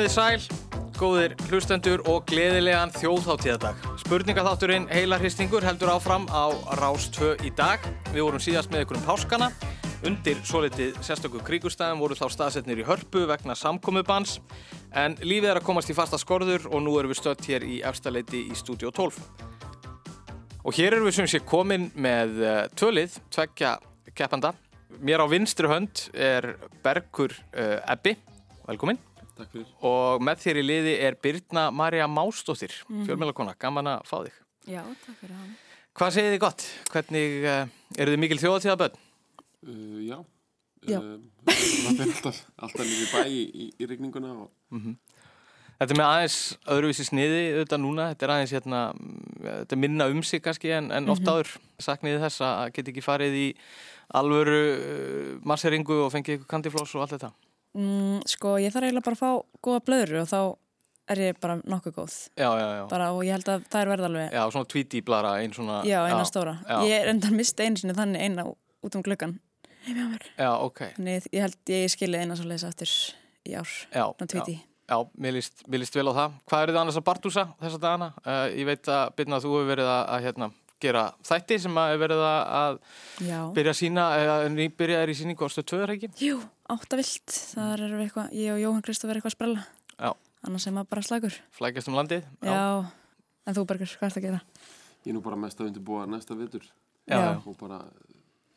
Komiði sæl, góðir hlustendur og gleðilegan þjóðháttíðadag. Spurningaþátturinn Heilarhistingur heldur áfram á Rás 2 í dag. Við vorum síðast með ykkur um páskana. Undir svo litið sérstöku kríkustæðum voru þá staðsetnir í hörpu vegna samkomubans. En lífið er að komast í fasta skorður og nú erum við stött hér í efstaleiti í Studio 12. Og hér erum við sem sé komin með uh, tvölið, tveggja keppanda. Mér á vinstri hönd er Bergur uh, Ebbi, velkomin. Takk fyrir. Og með þér í liði er Birna Marja Másdóttir, mm. fjölmjölakona, gaman að fá þig. Já, takk fyrir hann. Hvað segir þið gott? Hvernig, uh, eru þið mikil þjóðatíðaböld? Uh, já. Já. Uh, það er alltaf, alltaf lífið bæ í, í, í rigninguna og Þetta er með aðeins öðruvísi sniði auðvitað núna, þetta er aðeins hérna, mm, þetta er minna um sig kannski en, en oft áður sakniði þess að geta ekki farið í alvöru uh, masseringu og fengið ykkur kandifloss og allt þetta. Mm, sko, ég þarf eiginlega bara að fá góða blöður og þá er ég bara nokkuð góð. Já, já, já. Bara, og ég held að það er verð alveg, Já, svona tweety blara, einn svona... já, eina stóra. Já, Ég er enda að mista einu sinni þannig eina út um gluggan. Heimi á mér. já ok. Þannig ég held ég skilið eina svo leiðis aftur í ár. Já, mér, líst, mér líst vel á það. Hvað eru þið annars að bartúsa þessa dagana? Uh, ég veit að byrna að þú hefur verið að, að hérna, gera þætti sem að verið að, Já. byrja að sína, eða nýbyrja er í síningu á stöð 2 er ekki? Jú, áttavilt. Það eru eitthvað, ég og Jóhann Kristof er eitthvað að sprella. Já, Annars er maður bara slagur. flækjast um landið. Já. En þú, Bergur, hvað ert að gera? ég er nú bara mest að undirbúa næsta vetur Já, Já. og bara,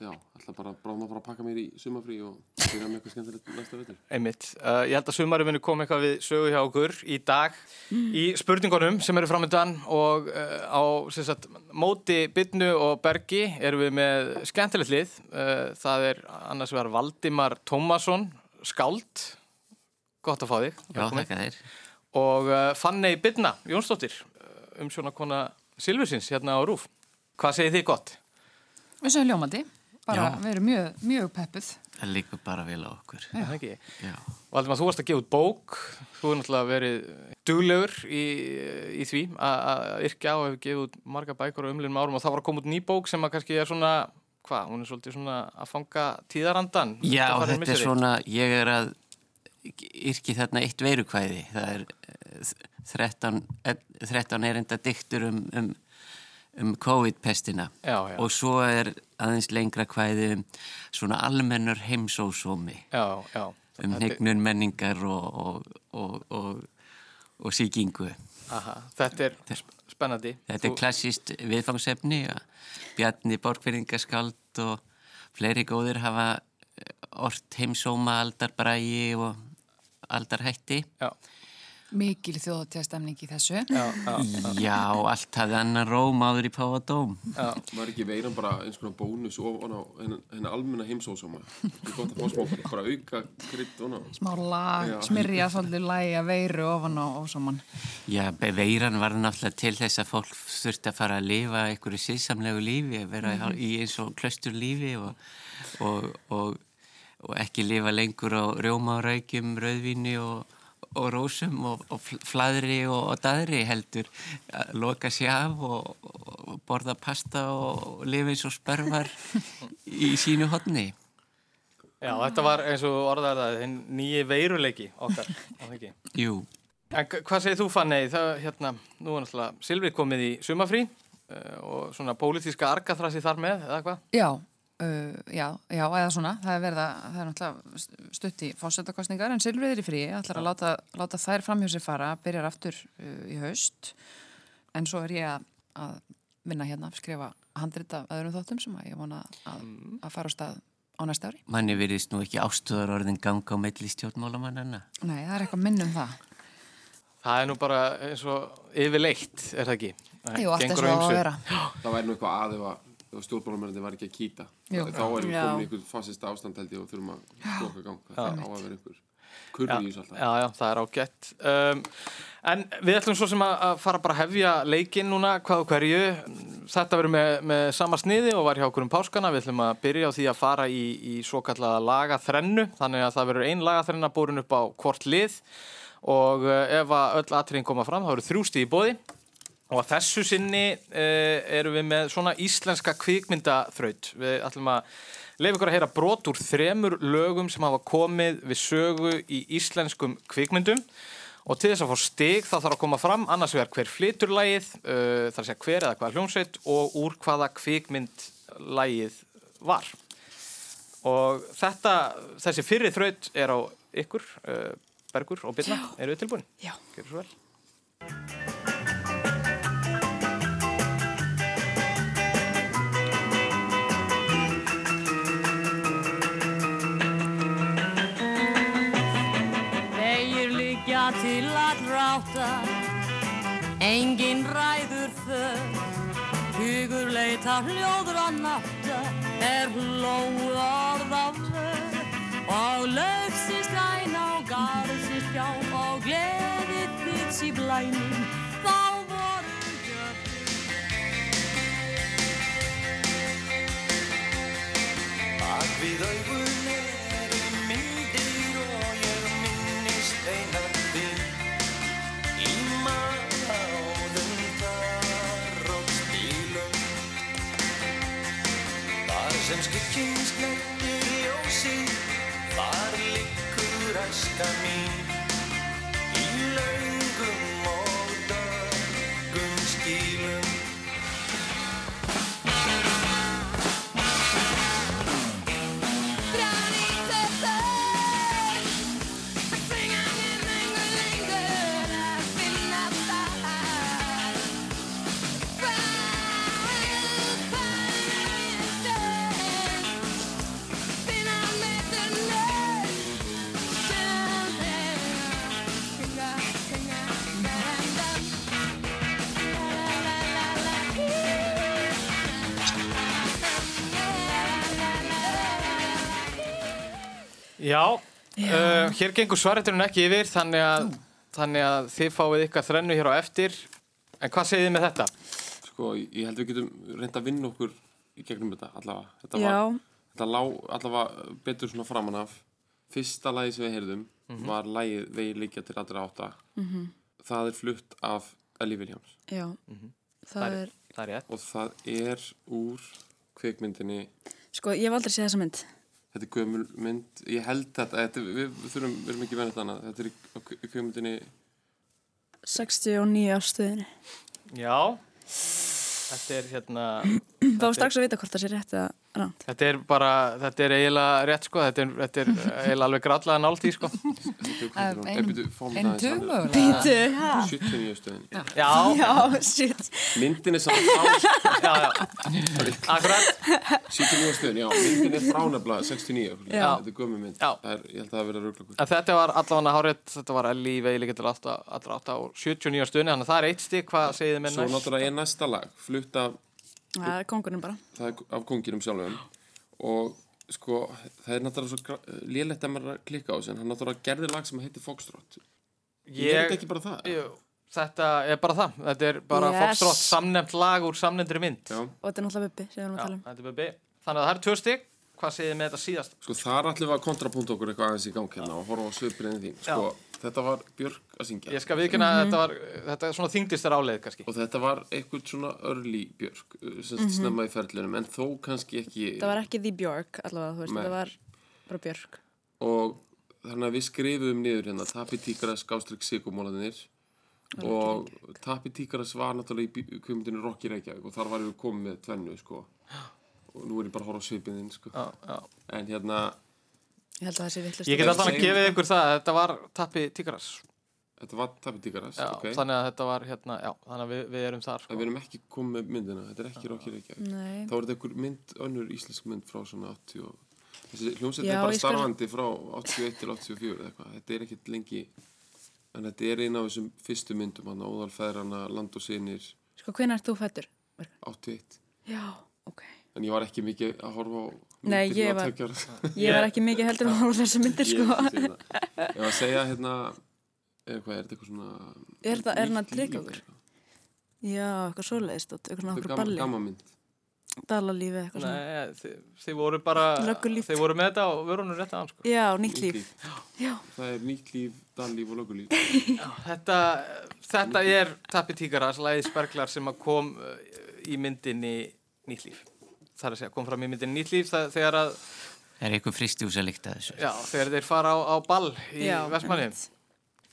já, ætla bara bráðum að fara að pakka mér í sumafrí og byrja með eitthvað skemmtilegt næsta vetur. Einmitt. Uh, ég held að sumari muni koma eitthvað við sögu hjá okkur í dag í spurningunum sem eru framöndan og uh, á sagt, móti Byrnu og Bergi erum við með skemmtilegt lið. Uh, það er annars vegar Valdimar Tómasson, skáld. Gott að fá þig. Já, þakka þér. Og uh, Fanney Byrna Jónsdóttir, um svona kona Silfursins hérna á Rúf. Hvað segir þið gott? Við segjum ljómandi, bara Já. erum mjög, mjög peppuð. Það líkur bara vel á okkur. Já. Það ekki? Já. Valdimar, þú varst að gefa út bók, þú er náttúrulega verið duglegur í, í því að að yrkja og hefur gefið út marga bækur á umlinnum árum og það var að koma út ný bók sem að kannski er svona, hvað, hún er svolítið svona að fanga tíðarandan. Já, þetta er misseri. svona, ég er að yrki þarna eitt veirukvæði. Það er eh, 13, eh, 13 erinda diktur um, um, um COVID-pestina. Og svo er aðeins lengra kvæði um svona almennur heimsósómi. Um hnignun menningar og, og, og, og, og síkingu. Aha, þetta er sp- spennandi. Þetta er klassíst viðfangsefni Bjarni Borgfyrringaskald og fleiri góðir hafa eh, ort heimsóma aldarbrægi og aldarhætti. Já, Mikil þjóðatíðastemning í þessu. já, já, Já, allt hafði annan róm áður í Páadóm. já. Var ekki veiran bara eins konar bónus ofan á henni almenna heimsósama? Það er gott að fá smá bara auka krydd ofan á. Smá lag, smyrja svolítið lægja veiru ofan á ósaman. Já, veiran var náttúrulega til þess að fólk þurfti að fara að lifa einhverju síðsamlegu lífi, vera í eins og klöstur lífi og, og, og, og ekki lifa lengur á rjóma og rækjum, rauðvíni og, og rósum og, og fl- flaðri og, og daðri heldur að loka sér af og, og borða pasta og lifa eins og spörvar í sínu hotni. Já, þetta var eins og orðaðar það, þinn nýji veiruleiki okkar. Jú, En hvað segir þú Fanney? Það, hérna, nú er náttúrulega Silvið komið í sumafrí uh, og svona pólitíska argaþrasi þar með, eða hvað? Já, uh, já, já, eða svona. Það er verið að, það er náttúrulega stutt í fórsetakostningar en Silfrið er í frí, ætlar að láta, láta þær framhjá sér fara, byrjar aftur uh, í haust. En svo er ég að, að vinna hérna, skrifa handrit af öðrum þáttum sem að ég vona að, að fara á stað á næsta ári. manni virðist nú ekki ástöðar orðin ganga á melli stjórnmálamannana. Nei, það er eitthvað minn um það. Það er nú bara eins og yfirleitt, er það ekki? Jú, allt gengur eins og að vera. Það væri nú eitthvað að stjórnmálamennandi var ekki að kýta. Jú. Þá erum við Já. komin í einhvern fasist ástand held ég og þurfum að slokka í gang. Það á að vera einhver kurri í þessu alltaf. Já, já, það er ágætt. Um, en við ætlum svo sem að, fara bara að hefja leikinn núna, hvað og hverju. Þetta verður með, með sama sniði og var hjá okkur um páskana. Við ætlum að byrja á því að fara í, í svo kallaða lagaþrennu. Þannig að það verður ein lagaþrenna búrin upp á hvort lið og uh, ef að öll atriðin koma fram þá eru þrjústi í bóði. Og að þessu sinni uh, erum við með svona íslenska kvikmyndaþraut. Við ætlum að leifa ykkur að heyra brot úr þremur lögum sem hafa komið við sögu í íslenskum kvikmyndum Og til þess að fá stig þá þarf að koma fram annars vegar hver flytur lagið, uh, þar að segja hver eða hvaða hljómsveit og úr hvaða kvikmynd lagið var. Og þetta, þessi fyrri þraut er á ykkur, uh, Bergur og Birna, eru þið tilbúin? Já. Gjörðu svo vel. Ráta, engin ræður för. Hugur leita hljóður að nátta, er hlóð orð af vör. Og laugsins græn á garðsins hjá og gleði þitt í blænum, Já, Uh, hér gengur svareturinn ekki yfir þannig að, þannig að þið fáið ykkar þrennu hér á eftir. En hvað segið þið með þetta? Sko, ég held við getum reynd að vinna okkur í gegnum þetta allavega. Þetta Já. var, þetta lá allavega betur svona framan af. Fyrsta lagi sem við heyrðum var lagið Vegi líkja til allra átta. Það er flutt af Ellie Williams Já. Það er, Það er rétt. og það er úr kvikmyndinni sko, ég hef aldrei séð þessa mynd. Þetta er gömul mynd, ég held þetta, þetta við, við þurfum, við erum ekki venið annað, þetta er í, kvikmyndinni 69 á stöðinni. Já, þetta er hérna, Þá er strax að vita hvort það sé rétt eða ránt. þetta er bara, þetta er eiginlega rétt sko, þetta er, þetta er eiginlega alveg grallega nált í sko. ein- ein Ein tug mögulega. 79 stöðin Já, Já, shit. Myndin er samt frá já, já, akkurat. 79 stöðin, já, myndin er frá nefnilega 69, Já. þetta er gömul mynd Já. Það er, ég held að það verið að rögla okkur þetta var allavega hárétt, þetta var Ellie Veili getur allra átta og 79 stunni, þannig að það er eitt stík, hvað segið Það er kongurinn bara. það er af konginum sjálfum og sko, það er náttúrulega svo lélegt að maður að klikka á þessu en hann náttúrulega gerði lag sem heitir Foxtrot Ég er þetta ekki bara það? Jú, þetta er bara það, þetta er bara Yes. Foxtrot, samnefnt lag úr samnefndri mynd. Já, Og þetta er náttúrulega Bubbi sem við erum að tala um. þetta er Bubbi. Þannig að það er tvö stík, hvað segið þið með þetta síðast? sko þar ætlum við að kontrapunta okkur eitthvað aðeins í gang hérna og horfa á svipurinn þín sko, þetta var Björk að syngja. Ég skal viðkynna að þetta var, þetta er svona þingdist er áleið kannski. og þetta var eitthvað svona early Björk uh, sem mm snemma í ferlinum en þó kannski ekki Það var ekki The Björk allavega, þú veist, þetta var bara Björk. og þannig að við skrifum niður hérna Tapi Tíkaras skástrygg sigumólanir og Tapi Tíkaras var náttúrulega í kvikmyndinni Rocky Reykjavík og þar varum við komið með tvennu sko. Og nú er ég bara að horfa á svipin þinn sko. Já, já. en hérna Ég held að það sé vittlust. Ég get alltaf að það. ykkur það, að þetta var Tappi Tíkaras. þetta var Tapi Tíkaras Já, ok þannig að þetta var hérna, já, þannig að við, við erum þar, en sko. við erum ekki komið myndina þetta er ekki Rocky Reykjavík Nei. þá er þetta einhver mynd, önnur íslensk mynd frá svona 80 og þessi hljómsveit Já, er bara starfandi frá 81 til 84 eða eitthvað, þetta er ekkert lengi en þetta er eina af þessum fyrstu myndum hann, Óðalfæðrana, Land og Sinir Sko, hvernig ert þú fættur? 81, Já, ok. en ég var ekki mikið að horfa á Nei, ég var-. Ég var ekki mikið heldur á þessa myndir, sko. ég var að segja hérna eða hvað, er þetta eitthvað svona Er þetta- er okkur? eitthvað? Já, eitthvað svoleiðist, eitthvað svona okkur balli. gamma mynd Dalalífi, eitthvað svona. Nei, þið, þið voru bara, Löggulíf. þið voru með þetta og vörunum rétt aðan, sko. Já, nýtt líf. líf. Já. það er nýtt líf, dallíf og lögulíf Þetta, þetta er Tappi Tíkaras, læðið Sperglar sem að kom uh, í myndinni Nýtt líf. Það er að segja, kom fram í myndinni Nýtt líf það, þegar að, Það er eitthvað fristjús að líkta þessu. já, þegar þeir fara á, á ball í Vestmanni.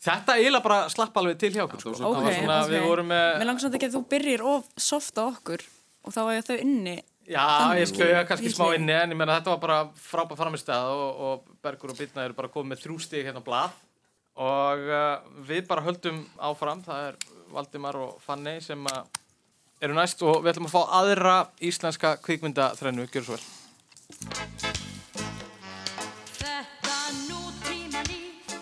Þetta eiginlega bara slapp alveg til hjá okkur sko. það var Það var svona, ok. við vorum með Mér langar samt ekki að þú byrjir of soft á okkur og þá er þau inni. Já, Þannig, ég skauði kannski smá inni en ég meina þetta var bara frábæð framistæð og, og Bergur og Bitna eru bara komið með þrjú stig hérna á blað og uh, við bara höldum áfram, það er Valdimar og Fanny sem að eru næst og við ætlum að fá aðra íslenska kvikmyndaþrennu, gjör svo vel. Þetta nútíma líf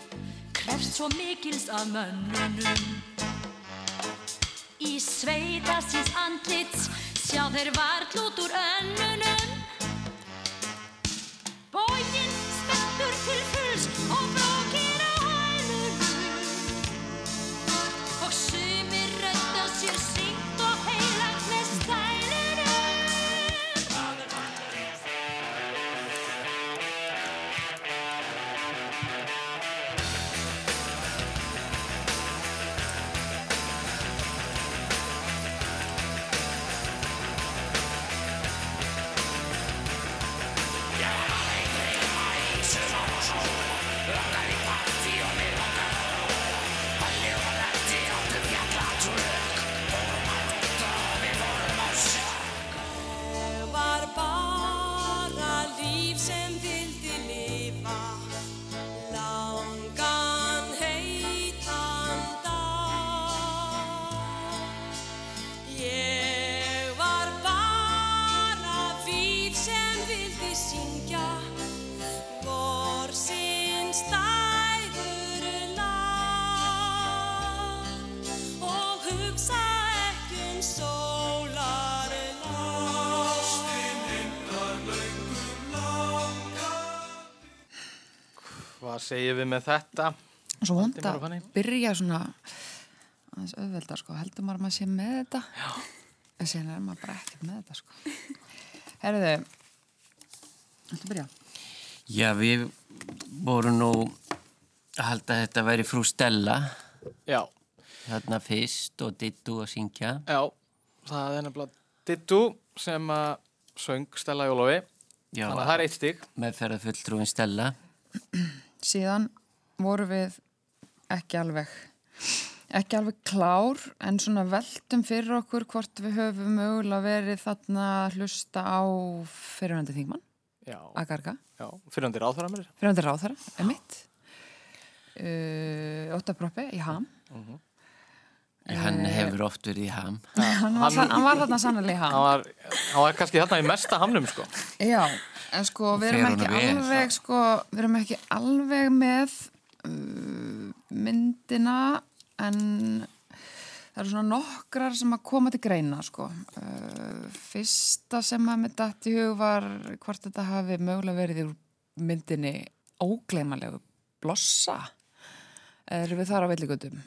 krefst svo mikils af mönnunum. Í sveita síns andlits sjá þeir varl út úr önnunum. Bóginn segjum við með þetta? Svo vond að byrja svona aðeins auðvelda sko, heldur maður að maður sé með þetta Já. en síðan er maður bara ekkert með þetta sko Herðu Þetta byrja Já, við vorum nú að halda að þetta væri frú Stella Já, þarna fyrst og dittu að syngja. já, það er nefnilega Dittu sem að söng Stella Jólofi, Já, þannig að það er eitt stig. meðferða fulltrúin Stella. Síðan vorum við ekki alveg ekki alveg klár en svona veltum fyrir okkur hvort við höfum mögulega verið þarna að hlusta á fyrirhandi þingmann, fyrirhandir áþara mér. fyrirhandi ráþara, er mitt uh, Óta Proppi í Ham Hann hefur oft verið í ham. hann var, hann, hann var þarna sannlega í Ham Hann var, hann var kannski þarna í mesta hamnum, sko. Já, en sko við erum ekki alveg sko, við erum ekki alveg með uh, myndina en það eru svona nokkrar sem að koma til greina sko. Uh, fyrsta sem að með dætt í hug var hvort þetta hafi mögulega verið í myndinni ógleymanlegu blossa erum við þar á villigutum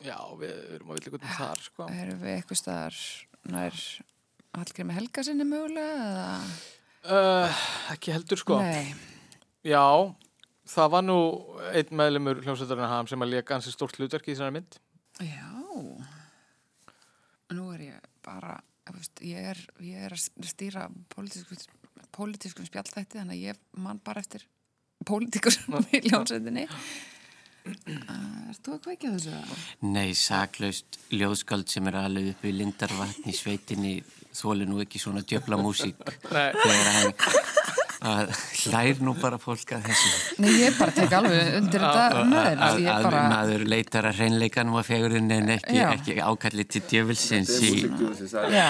Já, við erum á villigutum þar, sko. erum við eitthvað staðar nær Hallgrími Helga sinni mögulega eða Uh, ekki heldur, sko. nei Já, það var nú einn meðlumur hljómsveitarinn ham sem að leka ansi stórt hlutverk í þessari mynd. Já, nú er ég bara, veist, ég er, ég er að stýra pólitískum, pólitískum spjallþætti þannig að ég man bara eftir pólitíkur í ljónsveitinni. Er þú að kveikja þessu? Nei, saklaust ljóðskald sem er alveg upp í lindarvatn í sveitinni þóli nú ekki svona djöfla músík Nei. þegar hann að hlær nú bara fólk að þessu. Nei, ég bara tek alveg undir þetta að, Ég að bara, maður leitar að hreinleikanum og fegurinn en ekki, Já. ekki ákalli til djöfulsins í já,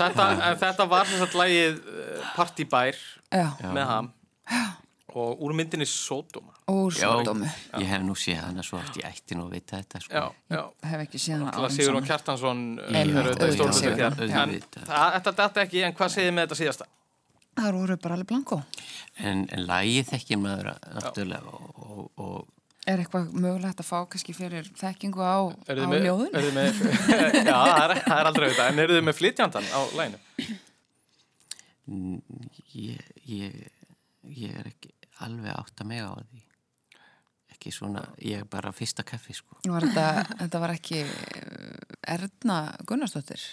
þetta, þetta var sem sagt lagið uh, Partybær já, með ham og úr myndinni Sódóma. úr Já, sódómu. ég hef nú séð hana svo oft ég ætti nú að vita þetta sko. Já, já. Hef ekki síðan Til að Sigur og Kjartansson Einmitt, eru auðvitað í auðvitað, stórhlutur hér. Sigurjón, En auðvitað. það- þetta datt ekki, en hvað segir með þetta síðasta? Það voru bara alveg blanko. en, en lagið þekkir maður náttúrulega og, og, og Er eitthvað mögulegt að fá kannski fyrir þekkingu á, á með- ljóðun? með, já, það er, það er aldrei auðvitað, en eru þið með flytjandan á læginu? ég, ég, ég er ekki alveg átt að mega á því ekki svona, ég er bara fyrsta kaffi sko Var þetta, þetta var ekki uh, Erna Gunnarsdóttir?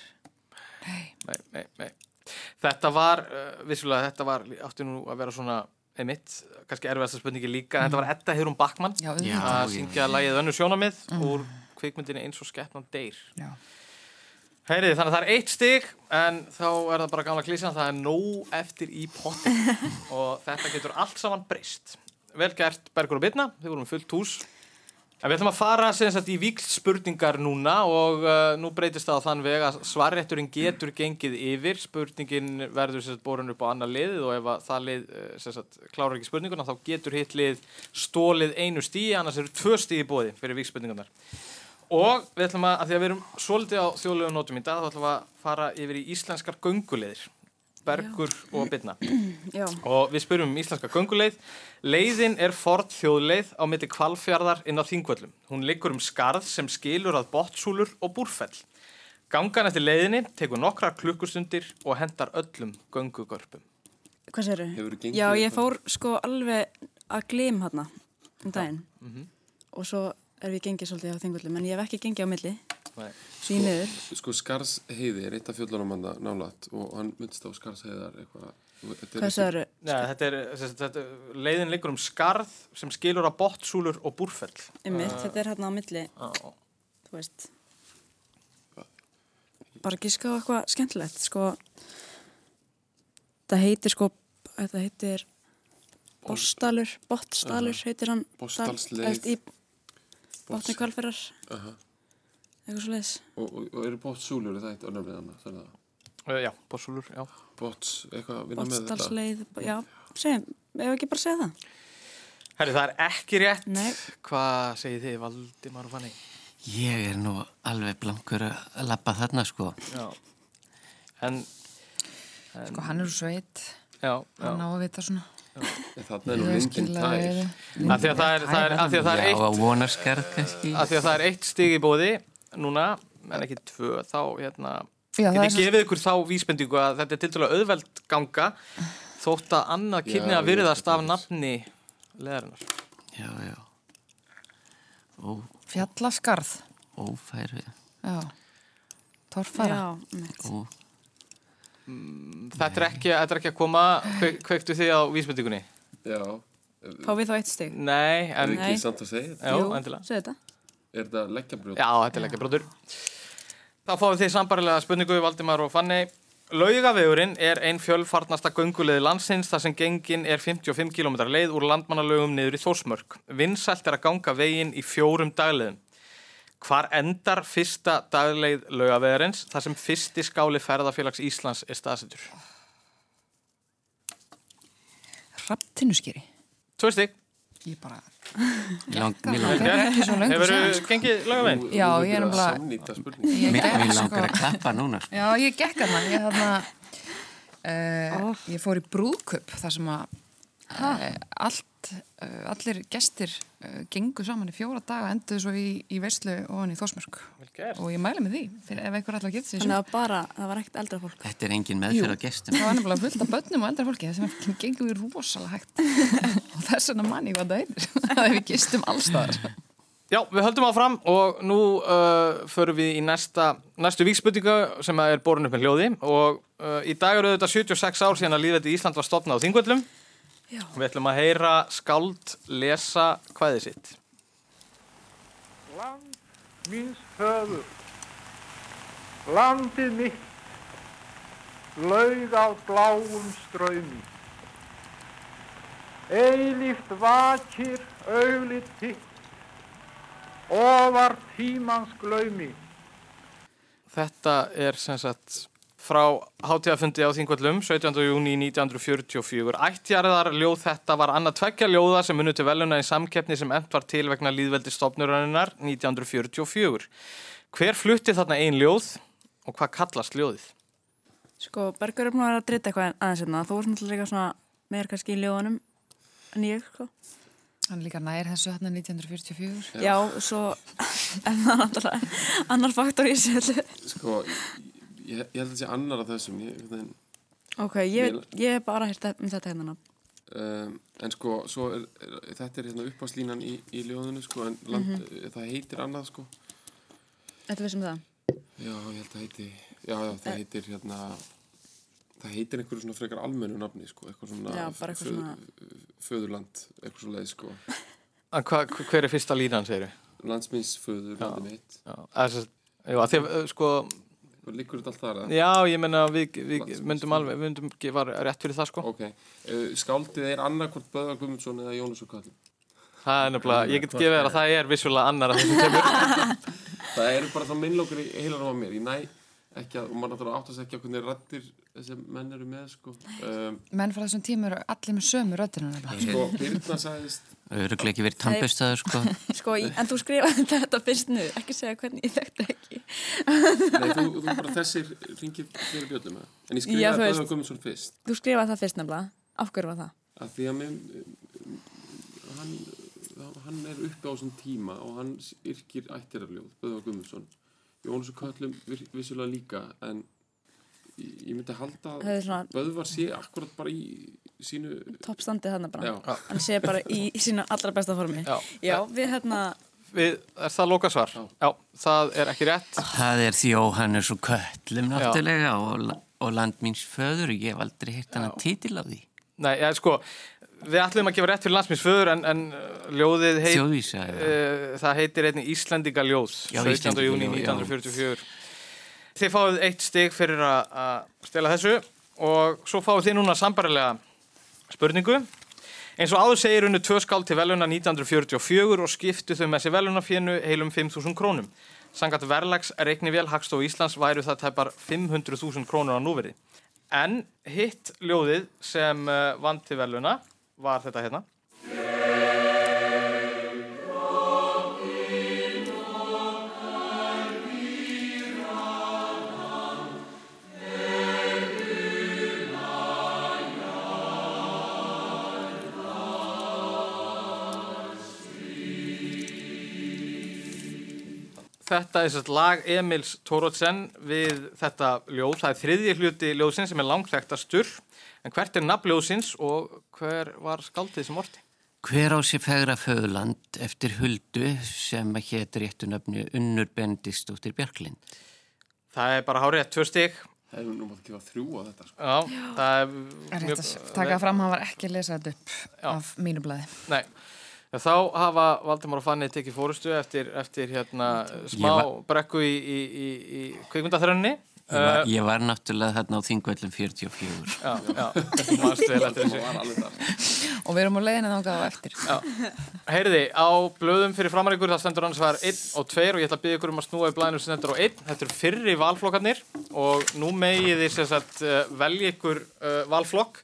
Nei. Nei, nei, nei. Þetta var, uh, vissulega, þetta var, átti nú að vera svona einmitt, kannski erfiðasta spurningi líka, þetta var Edda Backmann Já, Já. auðvitað. að syngja lagið önnu sjónamið úr kvikmyndinni eins og skeppnan deyr. Já. Heyriði, þannig að það er eitt stig en þá er það bara gamla klísan það er nóg eftir í potti. Og þetta getur allt saman breyst. Vel gert Bergur og Birna, þið vorum fullt hús. En við ætlum að fara sagt í víkl spurningar núna og uh, nú breytist það á þann veg að svarrétturinn getur gengið yfir. Spurningin verður sagt borun upp á annað liðið og ef að það lið uh, sagt klárar ekki spurninguna þá getur hitt lið stólið einu stíi annars eru tvö stíi bóði fyrir víkspurningarnar Og við ætlum að, að því að við erum svolítið á þjóðlegum nótum í dag, þá ætlum við að fara yfir í íslenskar gönguleiðir, Bergur og Birna. Já, Og við spyrjum um íslenska gönguleið. Leiðin er fort þjóðleið á milli kvalfjarðar inn á þingvöllum. Hún liggur um skarð sem skilur að bottsúlur og búrfell. Gangan eftir leiðinni tekur nokkrar klukkustundir og hendar öllum göngugörpum. hvað séru? Hefurðu gengið Já, ég fór sko alveg að glim hérna um daginn og svo er við gengið svolítið á þingvöldum en ég hef ekki gengið á milli Nei. svo ég niður. Sko Skarsheiði er eitt af fjöllunum hann nálat og hann myndst á Skarsheiðar eitthvað Þetta er þetta er, þetta, leiðin liggur um skarð sem skilur að bottsúlur og búrfell. Einmitt, þetta er hérna á milli, Já. þú veist. Bara gíska á eitthvað skemmtilegt, sko. Það heitir sko, þetta heitir Bostalur, Bottstalur heitir hann. Bottsdalsleið. Í botni kvalferðar, Aha. eitthvað svo leiðis. Og, og, og eru bottsúlur, er það eitt önnafnið hann það er það. Uh, já, bottsúlur, já. Botts, eitthvað að vinna með þetta Bottsdalsleið, já, segjum, ef ekki bara segja það. Herri, það er ekki rétt. Nei. Hvað segir þið, Valdimar og Fanny? Ég er nú alveg blankur að lappa þarna sko. Já. En, Sko, hann er úr sveit, já, hann já. á að vita svona. Þarna er nú lindin tær Af því að það er, það er, af því að það er Já, eitt, á vonarskarð kannski. af því að það er eitt stig í bóði núna, en ekki tvö, þá, hérna, Já, ég svo- gefið ykkur þá vísbendingu að þetta er til dæla auðveld ganga þótt að annað kynni Já, að virðast af nafni leðarinnar. Já, já. Ó, Fjallaskarð, ófæru. já. Torfara. Já, einmitt. Þetta er ekki, þetta er ekki að koma, kveik, kveiktu þið á vísbendingunni? Já, Fá við þá eitt stig? Nei, er en, ekki samt að segja þetta? já, endilega. Segðu þetta. Er þetta leggjabrjóð? Já, þetta er leggjabrótur. Þá fáum við því sambarilega spurningu við Valdimar og Fanny. Laugavegurinn er ein fjölfarnasta gönguleið landsins þar sem gengin er 55 km leið úr landmannalögum niður í Þórsmörk. Vinsælt er að ganga veginn í fjórum dagleiðum. Hvar endar fyrsta dagleið laugavegarins þar sem fyrsti skáli ferðarfélags Íslands er staðsettur? Hrafntinnuskýri. Tvö stygg. Ég bara, mér langar, ekki svo löngu Hefur þú sko. gengið laugaveginn? Já, ég er ég mér, sko. langar að klappa núna. Já, ég gekk hérna, ég þarna, uh, ég fór í brúðköp þar sem að uh, allt, uh, allir gestir gengu saman í fjóra daga, enduðu svo í, í veislu og hann í Þórsmörk og ég mæli með því, fyrir ef einhver að geta því Þannig að bara, það var ekkert eldra fólk. Þetta er engin meðferð á gestum. Það var nefnilega fullt af börnum og eldra fólki sem gengum við rosalega hægt og þess vegna manni hvað það heitir að við gistum allstaðar Já, við höldum áfram og nú uh, förum við í næsta, næstu víkspurningu sem er borin upp með hljóði og uh, í dag eru þetta 76 ár síðan að líðvætti Ísland var stopnað á Þingvöllum. Já. Við ætlum að heyra skáld lesa hvaðið sitt. Land míns föður, landið mitt, laug á bláum ströymi. Eilíft vakir auglið þitt, ofar tímans glaumi. Þetta er sem sagt frá hátíðafundi á Þingvöllum 17. júni 1944. Ættjarðar ljóð þetta var annað tveggja ljóða sem munið til veluna í samkeppni sem ent var til vegna líðveldi stopnurinnar 1944. Hver flutti þarna ein ljóð og hvað kallast ljóðið? Sko, Bergur er búin að drita eitthvað aðeins hérna. Þú varst náttúrulega svona meir kannski í ljóðanum en ég, sko. Hann líka nær þessu hérna 1944 Já, svo er það náttúrulega annar faktor í þessu. Sko, ég, ég held að sé annar af þessum ég, ég, Ok, ég, ég hef bara hýrt um þetta hérna. um, En sko, svo er, er, þetta er hérna uppáslínan í, í ljóðinu sko, en land, Mhm. það heitir annað sko Þetta vissum það. Já, ég held að heiti Já, já, það heitir hérna Það heitir einhverju svona frekar almennu nafni sko, eitthvað svona, Já, bara eitthvað föð- svona- föðurland, eitthvað svo leið sko. En hva, hver er fyrsta línan, segir við? Landsmins föðurlandi mitt. Já, þess að, já, því að, sko, Liggur þetta allt þar eða? já, ég menna, við, við myndum alveg, við myndum gefa rétt fyrir það, sko. Ok, uh, skáldið er annarkvort Böðvar Guðmundsson eða Jónas og Kallin. Það er nefnilega, ég get gefið þér að það er vissulega annar að þessum kemur. Það eru bara þá minnlókur í heilar á mér. Ég næ ekki að, og maður náttúrulega áttast ekki á hvernig rættir þessi menn eru með sko. Um, Menn frá þessum tíma eru allir með sömu röddina nefnilega. sko, Birna sagðist, Öruglega ekki verið tannbustaður sko. Sko, en þú skrifaði þetta fyrst nú, ekki segja hvernig ég þekkti ekki. nei, þú, þú bara þessir ringir fyrir bjöllum með. En ég Já, þú skrifaði veist. Böðvar Guðmundsson fyrst. Þú skrifaði það fyrst nefnilega. Af hverju var það? að því að mér, hann, hann er uppi á þessum tíma og hann yrkir ættirarljóð, Böðvar Guðmundsson Köllum vir- vissulega líka en ég, ég myndi halda að svona Böðvar sé akkurat bara í sínu toppstandið þarna bara. Já. Hann sé bara í sína allra besta formi. Já. Já, við hérna, Við, er það loka svar? Já. það er ekki rétt. Það er því Jóhannes og Köllum náttúrulega og, og land míns föður. Ég hef aldrei hirt hann að titil á því. Nei, já, sko, við ætlum að gefa rétt fyrir landsmýnsföður en, en uh, ljóðið heit, Þjóðvísa, já. uh, það heitir einnig Íslendinga ljóð, Já, 17. Íslendinga júni ljóð, já. 1944. Þið fáið eitt stig fyrir að stela þessu og svo fáið þið núna sambarilega spurningu. Eins og áður segir unnu tvö skál til veluna 1944 og skiptu þau með sér velunafénu heilum 5.000 krónum. Sangat verlags reiknivél Hagstof Íslands væru það tæpar 500.000 krónur á núverið. En hitt ljóðið sem vann til veluna var þetta hérna. Þetta er sérst lag Emils Tórótsen við þetta ljóð. Það er þriðji hluti ljóðsins sem er langþektastur. En hvert er nafn ljóðsins og hver var skaldið sem orti? Hver á sér fegra föðurland eftir huldu sem hétt réttu nöfnu Unnur Bendistóttir Björklind. Það er bara hárið, tvö stig. Það er nú mátt ekki að þrjú á þetta sko. Já, það er Er rétt að taka fram, hann var ekki að lesa þetta upp Já. af mínu blæði. Nei, þá hafa Valdimár og Fanni tekið fórustu eftir, eftir hérna smá var- brekku í, í, í, í kvikmyndaþrönni. Ég var, ég var náttúrulega þarna á þingvöllum 44. Já, já, þessu. var alveg það Og við erum á leiðinu þangað á eftir. Heyriði, á blöðum fyrir framaríkur það stendur annars var 1 og 2 og ég ætla að byggja ykkur um að snúa í blæðinu sem stendur á 1. Þetta eru fyrri valflokkarnir og nú megið þið uh, velja ykkur uh, valflokk.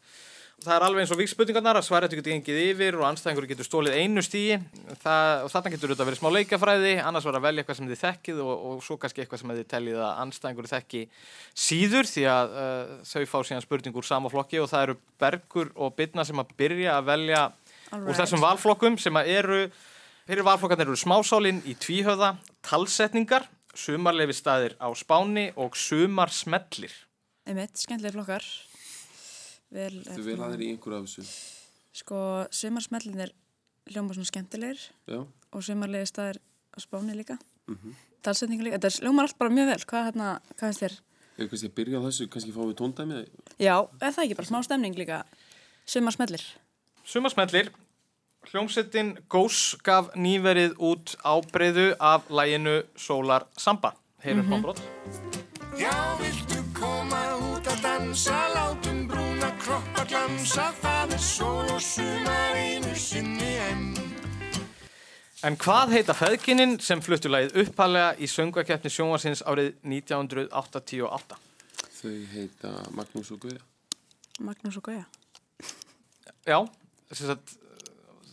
Það er alveg eins og vikspurningarnar að svaret getur gengið yfir og anstæðingur getur stólið einu stíi. Það, og þarna getur þetta verið smá leikafræði, annars var að velja eitthvað sem þið þekkið og, og svo kannski eitthvað sem þið tellið að anstæðingur þekki síður því að uh, þau fá síðan spurningur úr sama flokki og það eru Bergur og Birna sem að byrja að velja úr Alright. þessum valflokkum sem að eru fyrir valflokkarnir eru smásálin í tvíhöða talsetningar, sumarlefi staðir á Spáni og sumarsmellir einmitt, skemmtilega flokkar. Vel, Þú vil aðeir í einhverju af þessu Sko, sumarsmellinir hljóma svona skemmtilegir Já, og sumarlegi staðir á spáni líka. Mhm. Talsetningar líka. Þetta hljómar allt bara mjög vel. Hvað, hérna, hvað finnst þér? ef kannski að byrja á þessu, kannski fáum við tóndæmi Já, er það ekki bara smá stemning líka? Sumarsmellir. Sumarsmellir Hljómsettin Gós gaf nýverið út ábreyðu af læginu Sólar Samba Heyrum mm -hmm. Já, viltu koma út að dansa, brúna glamsa, það er sól og sumar einu sinni enn. En hvað heita feðgininn sem fluttu lagið uppalega í söngakeppni sjónvarsins árið 1988? Þau heita Magnús og Guðja Magnús og Gauja. Já, sem sagt,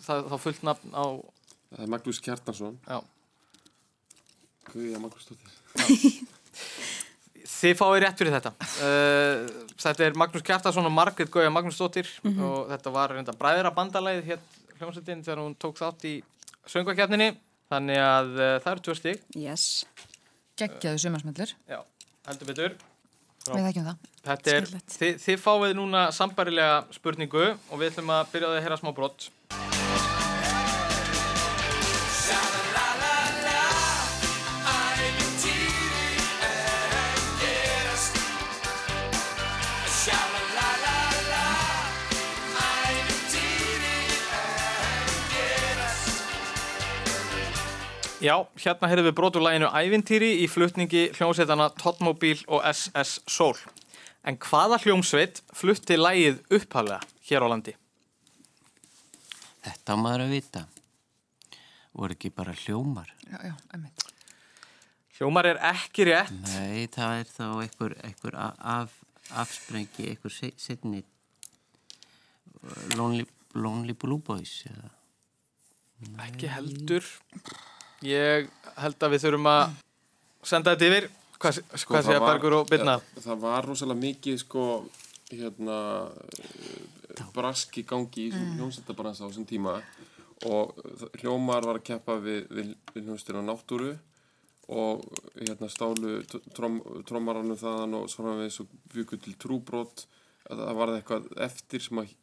það þá fullt nafn á, Það er Magnús Kjartansson já. Guðja Magnúsdóttir Þið fáið rétt fyrir þetta. Uh, þetta er Magnús Kjartason og Margrét Gauja Magnúsdóttir og þetta var reynda bræðra bandalæð hér hljómsveitin þegar hún tók þátt í söngakeppninni. Þannig að uh, það eru tvö stig. Yes. Geggjaðu sumarsmellir. Já, heldur betur. Já. Við þekkjum það. Þetta er, þið, þið fáið núna sambarilega spurningu og við ætlum að byrja að heyra smá brott. Já, hérna heyrðum við brotur læginu Ævintýri í flutningi hljómsveitana Totmobil og SS Soul. En hvaða hljómsveit flutti lægið upphaflega hér á landi? Þetta maður að vita. Voru ekki bara hljómar? Já, já, einmitt. Hljómar er ekki rétt. Nei, það er þá einhver, einhver af, afsprengi, einhver se- setni Lonely, Lonely Blue Boys eða Ekki heldur. Ég held að við þurfum að senda þetta yfir. Hvað, hvað Sko, það segja var- Bergur og Birna? ja, Það var rosalega mikið sko hérna brask í gangi í mm. hljómsættabransa á þessum tíma og hljómar var að keppa við, við, við hljómsdýra náttúru og hérna stálu trom, trommarannu þaðan og svona við svo byggu til trúbrot að það var eitthvað eftir sem að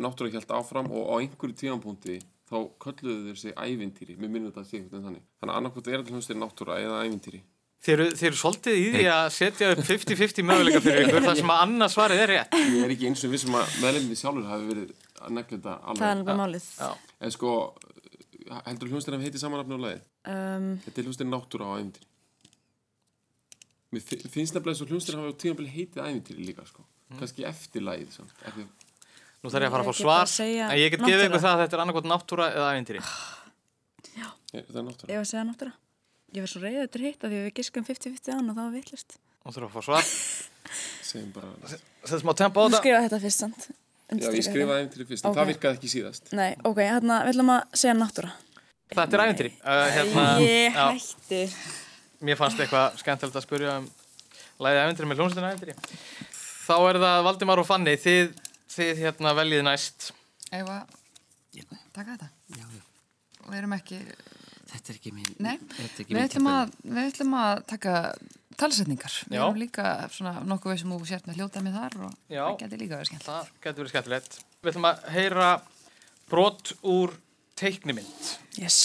náttúra hjælt áfram og á einhverju tímanpúnti þá kölluðu þeir sig ævintýri, mér minnum þetta að sé eitthvað þannig þannig að annarkvæmt er þetta hljómsdýra náttúra eða ævintýri Þeir eru, þeir eru svolítið í því að setja upp 50-50 möguleika fyrir ykkur þar sem að annars svarið er rétt. Ég er ekki eins og vissum að meðlefni sjálfur hafi verið að negla þetta alveg. Það er alveg málið. Já. En sko, heldur hljómsdýrnum heiti samanafni á lagi? Um, Þetta er hljómsdýrn náttúra á ævintýri. Mér fi- finnst nefnilega eins og hljómsdýrn hafi á tímabili heitið ævintýri líka, sko. Kannski eftir lagið, samt. Nú þarf ég að fara að Ég fá svar, að en ég get gefið ykkur náttúra. það að þetta er annarkot náttúra eða ævintýri. ég, það er náttúra. ég var að segja náttúra. Ég var svo reyðið þetta er hitt að því að við giskum 50-50 án og það var vittlust. Nú þurfum við að fá svar. Segjum bara... Þetta smá tempo á þetta. skrifa þetta fyrst, sant? Já, ég Undirstrika skrifaði ævintýri fyrst, en Ok. það virkaði ekki síðast. Nei, ok, hérna, við ætlum að segja náttúra. Þetta er ævintýri. Uh, hérna, Ég já, hætti. mér fannst eitthvað skemmtilegt að spyrja um læðið ævintýri með hljómsveitinu ævintýri. Þá er það Valdimar og Fanni, þið, þið hérna veljið næst. Eða, taka þetta. Já, já. Við erum ekki, Þetta er ekki þetta er ekki við minn ætlum, að, við ætlum að taka talsetningar. Við Já. erum líka svona nokkuð við sem þú sért með hljótað með þar og Já. það getur líka verið skemmt. Það getur verið skemmtilegt. Við ætlum að heyra brot úr teiknimynd. Yes.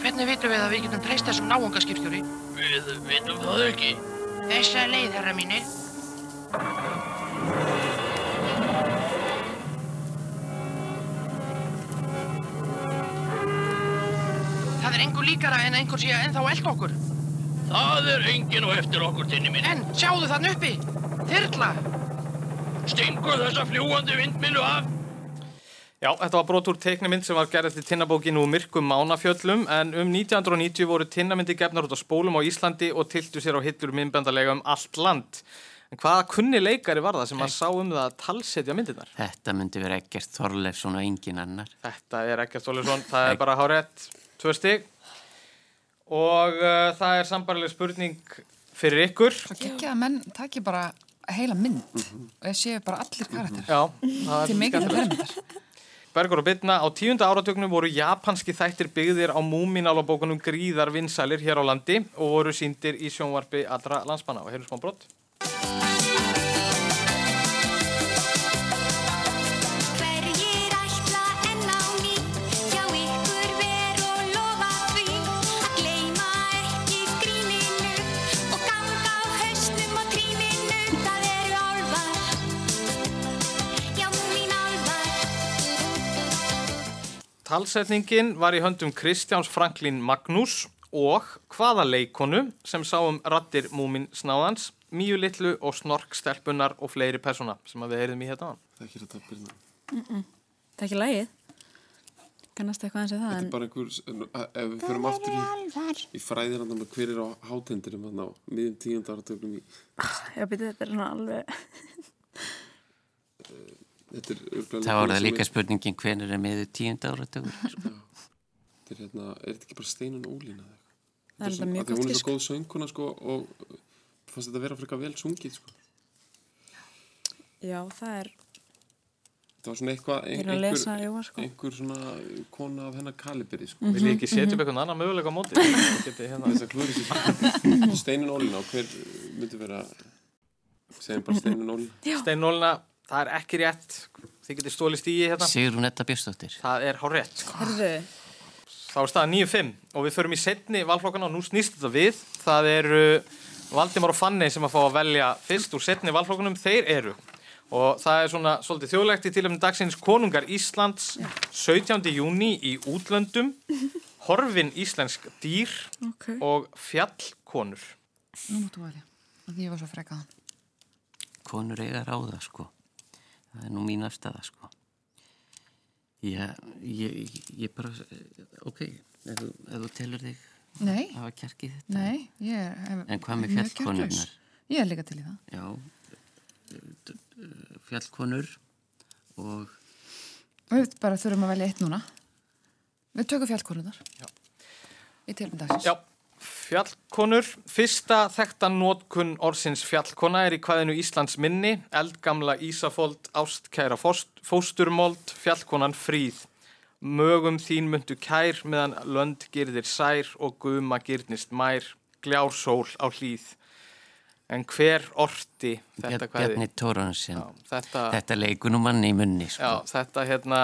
Hvernig vitum við að við getum treyst þessum náungaskipstjóri? Við vitum það ekki. Þessa leið, herra mínir. Það er engu líkara en einhver sé að ennþá elda okkur. Það er engin og eftir okkur, tinni minn. En, sjáðu þann uppi. Þyrla. Stingu þessa fljúandi vindmilu af. Já, þetta var brot úr teiknimynd sem var gerðið til tinnabókinu úr myrkum mánafjöllum en um 1990 voru tinnamyndi gefnar út á spólum á Íslandi og tiltu sér á hillur myndbandalega um allt land. En hvaða kunni leikari var það sem að sá um það að talsetja myndirnar? Þetta myndi vera ekkert Þorleifsson og engin annar. Þetta er ekkert Ólfsson, það er bara hárétt, tvö stig. Og uh, það er sambarileg spurning fyrir ykkur. Það gekkja að menn taki bara heila mynd og ég séu bara allir karakter. Já, Til skemmtilegt. permyndar. Bergur og Bitna, á tíunda áratögnum voru japanski þættir byggðir á múminálabókunum gríðar vinsælir hér á landi og voru síndir í sjónvarpi allra landsmanna. Og heyrjum smá brott. Talsetningin var í höndum Kristjáns Franklín Magnús og hvaða leikonu sem sá um rattir múmin snáðans, mýju litlu og snorkstelpunar og fleiri persóna sem að við heyrðum í hérna á. Það er ekki þetta að byrja. Það er ekki lægið. Kannast eitthvað eins og það, Þetta en er bara einhver, ef við fyrir aftur í, í fræðir með hver er á hátendurum hann á miðjum tíundar áratögnum í já, byrju, þetta er svona alveg... Það var það líka spurningin hvenær er miður tíunda áratögur. Þetta er hérna, er þetta ekki bara Steinun Ólína? Það er Þetta mjög gott Hún er svo góð sönguna sko og uh, fannst þetta vera frekar vel sungið sko. Já, það er... Það var svona eitthvað, ein, er að lesa, einhver, Jóa, sko. einhver svona kona af hennar kaliberi sko. Mhm. Vil ég ekki setja upp eitthvað annan möguleika á móti? Geti, hérna. Þess að klúri sér Steinun Ólína og hver uh, myndi vera segjum bara Steinun Ólína Steinólina, það er ekki rétt. Þið getur stólið stígi hérna. Sigrún Etta Björnsdóttir. Það er hár rétt. Sko. Herðu, Þá er staðan 9-5 og við förum í setni valflokkana og nú snýst þetta við. Það eru Valdimar og Fanny sem að fá að velja fyrst úr setni valflokkunum. Þeir eru. Og það er svona svolítið þjóðlegt í tilöfni dagsins Konungar Íslands 17. júni í útlöndum Horfin íslensk dýr Ok. og fjallkonur. Nú máttu velja. af Því ég var svo frekaðan. konur eiga ráða sko það er nú mín afstæða sko Já, ég, ég bara ok, ef þú, ef þú telur þig Nei, hafa kjarkið þetta nei, ég hef... En hvað með fjallkonurnar? Ég er líka til í það. Já, fjallkonur og Við bara þurfum að velja eitt núna. Við tökum fjallkonunar. Já. Í tilum dagsins. Já, fjallkonur. Fyrsta þekkta nótkun orðsins fjallkona er í hvaðinu Íslands minni, eldgamla Ísafold, ástkæra fóst, fósturmold, fjallkonan fríð. Mögum þín myndu kær meðan lönd girðir sær og guma girnist mær, gljár sól á hlýð. En hver orti þetta hvaði? Bjarni Tóransin Já, þetta, Þetta leikur nú manni í munni sko. já, þetta hérna,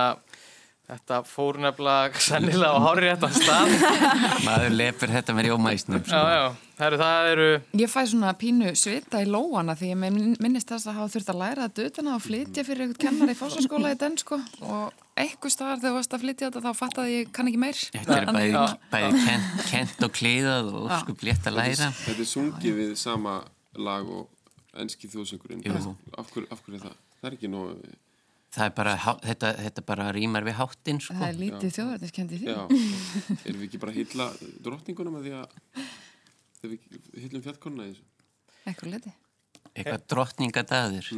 þetta fór nefnilega sennilega á hári réttan stað. Maður lepur þetta með rjómaísnum sko. Já, já, Heru, það eru, Ég fæ svona pínu svita í lóana því ég minn- minnist þess að hafa þurft að læra að dötuna og flytja fyrir eitthvað kennar í fórsaskóla í den sko og eitthvað staðar þegar þú varst að flytja þetta þá fattaði ég kann ekki meir. Þetta er bæði, bæði kent, kent og kliðað og sko létt að læra Þetta er sungið við sama lag og enski þjóðsöngurinn. Jú. Af hverju, af hverju er það? Það er ekki nóg... Það er bara, þetta, þetta bara rýmar við háttinn sko. Það er lítið þjóðverðiskendi því. Já, erum við ekki bara að hylla drottninguna með því að þegar við hyllum fjallkonuna í þessu? Eitthvað liti. Eitthvað drottningadaður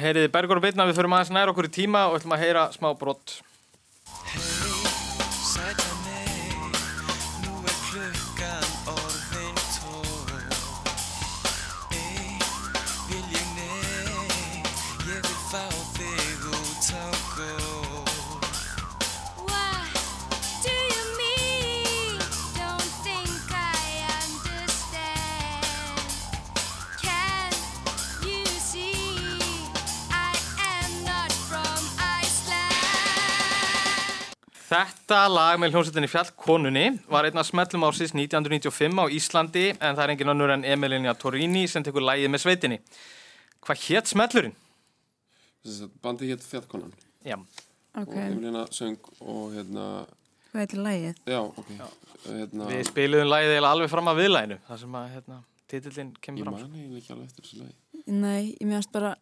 heyriði Bergur og Bitna, við förum aðeins nær okkur í tíma og ætlum að heyra smá brott. Þetta lag með hljómsveitinni Fjallkonunni var einn af smellum ásins 1995 á Íslandi en það er engin önnur en Emilina Torini sem tekur lagið með sveitinni. Hvað hétt smellurinn? Að bandi hétt fjallkonan Já, Ok, og Emilina söng og hérna, hvað heitir lagið? já, ok, hérna, við spiluðum lagið eiginlega alveg fram að viðlæginu, þar sem að hérna, titillinn ég kemur fram. man eiginlega ekki alveg eftir þessu lagi. Nei, ég meðast bara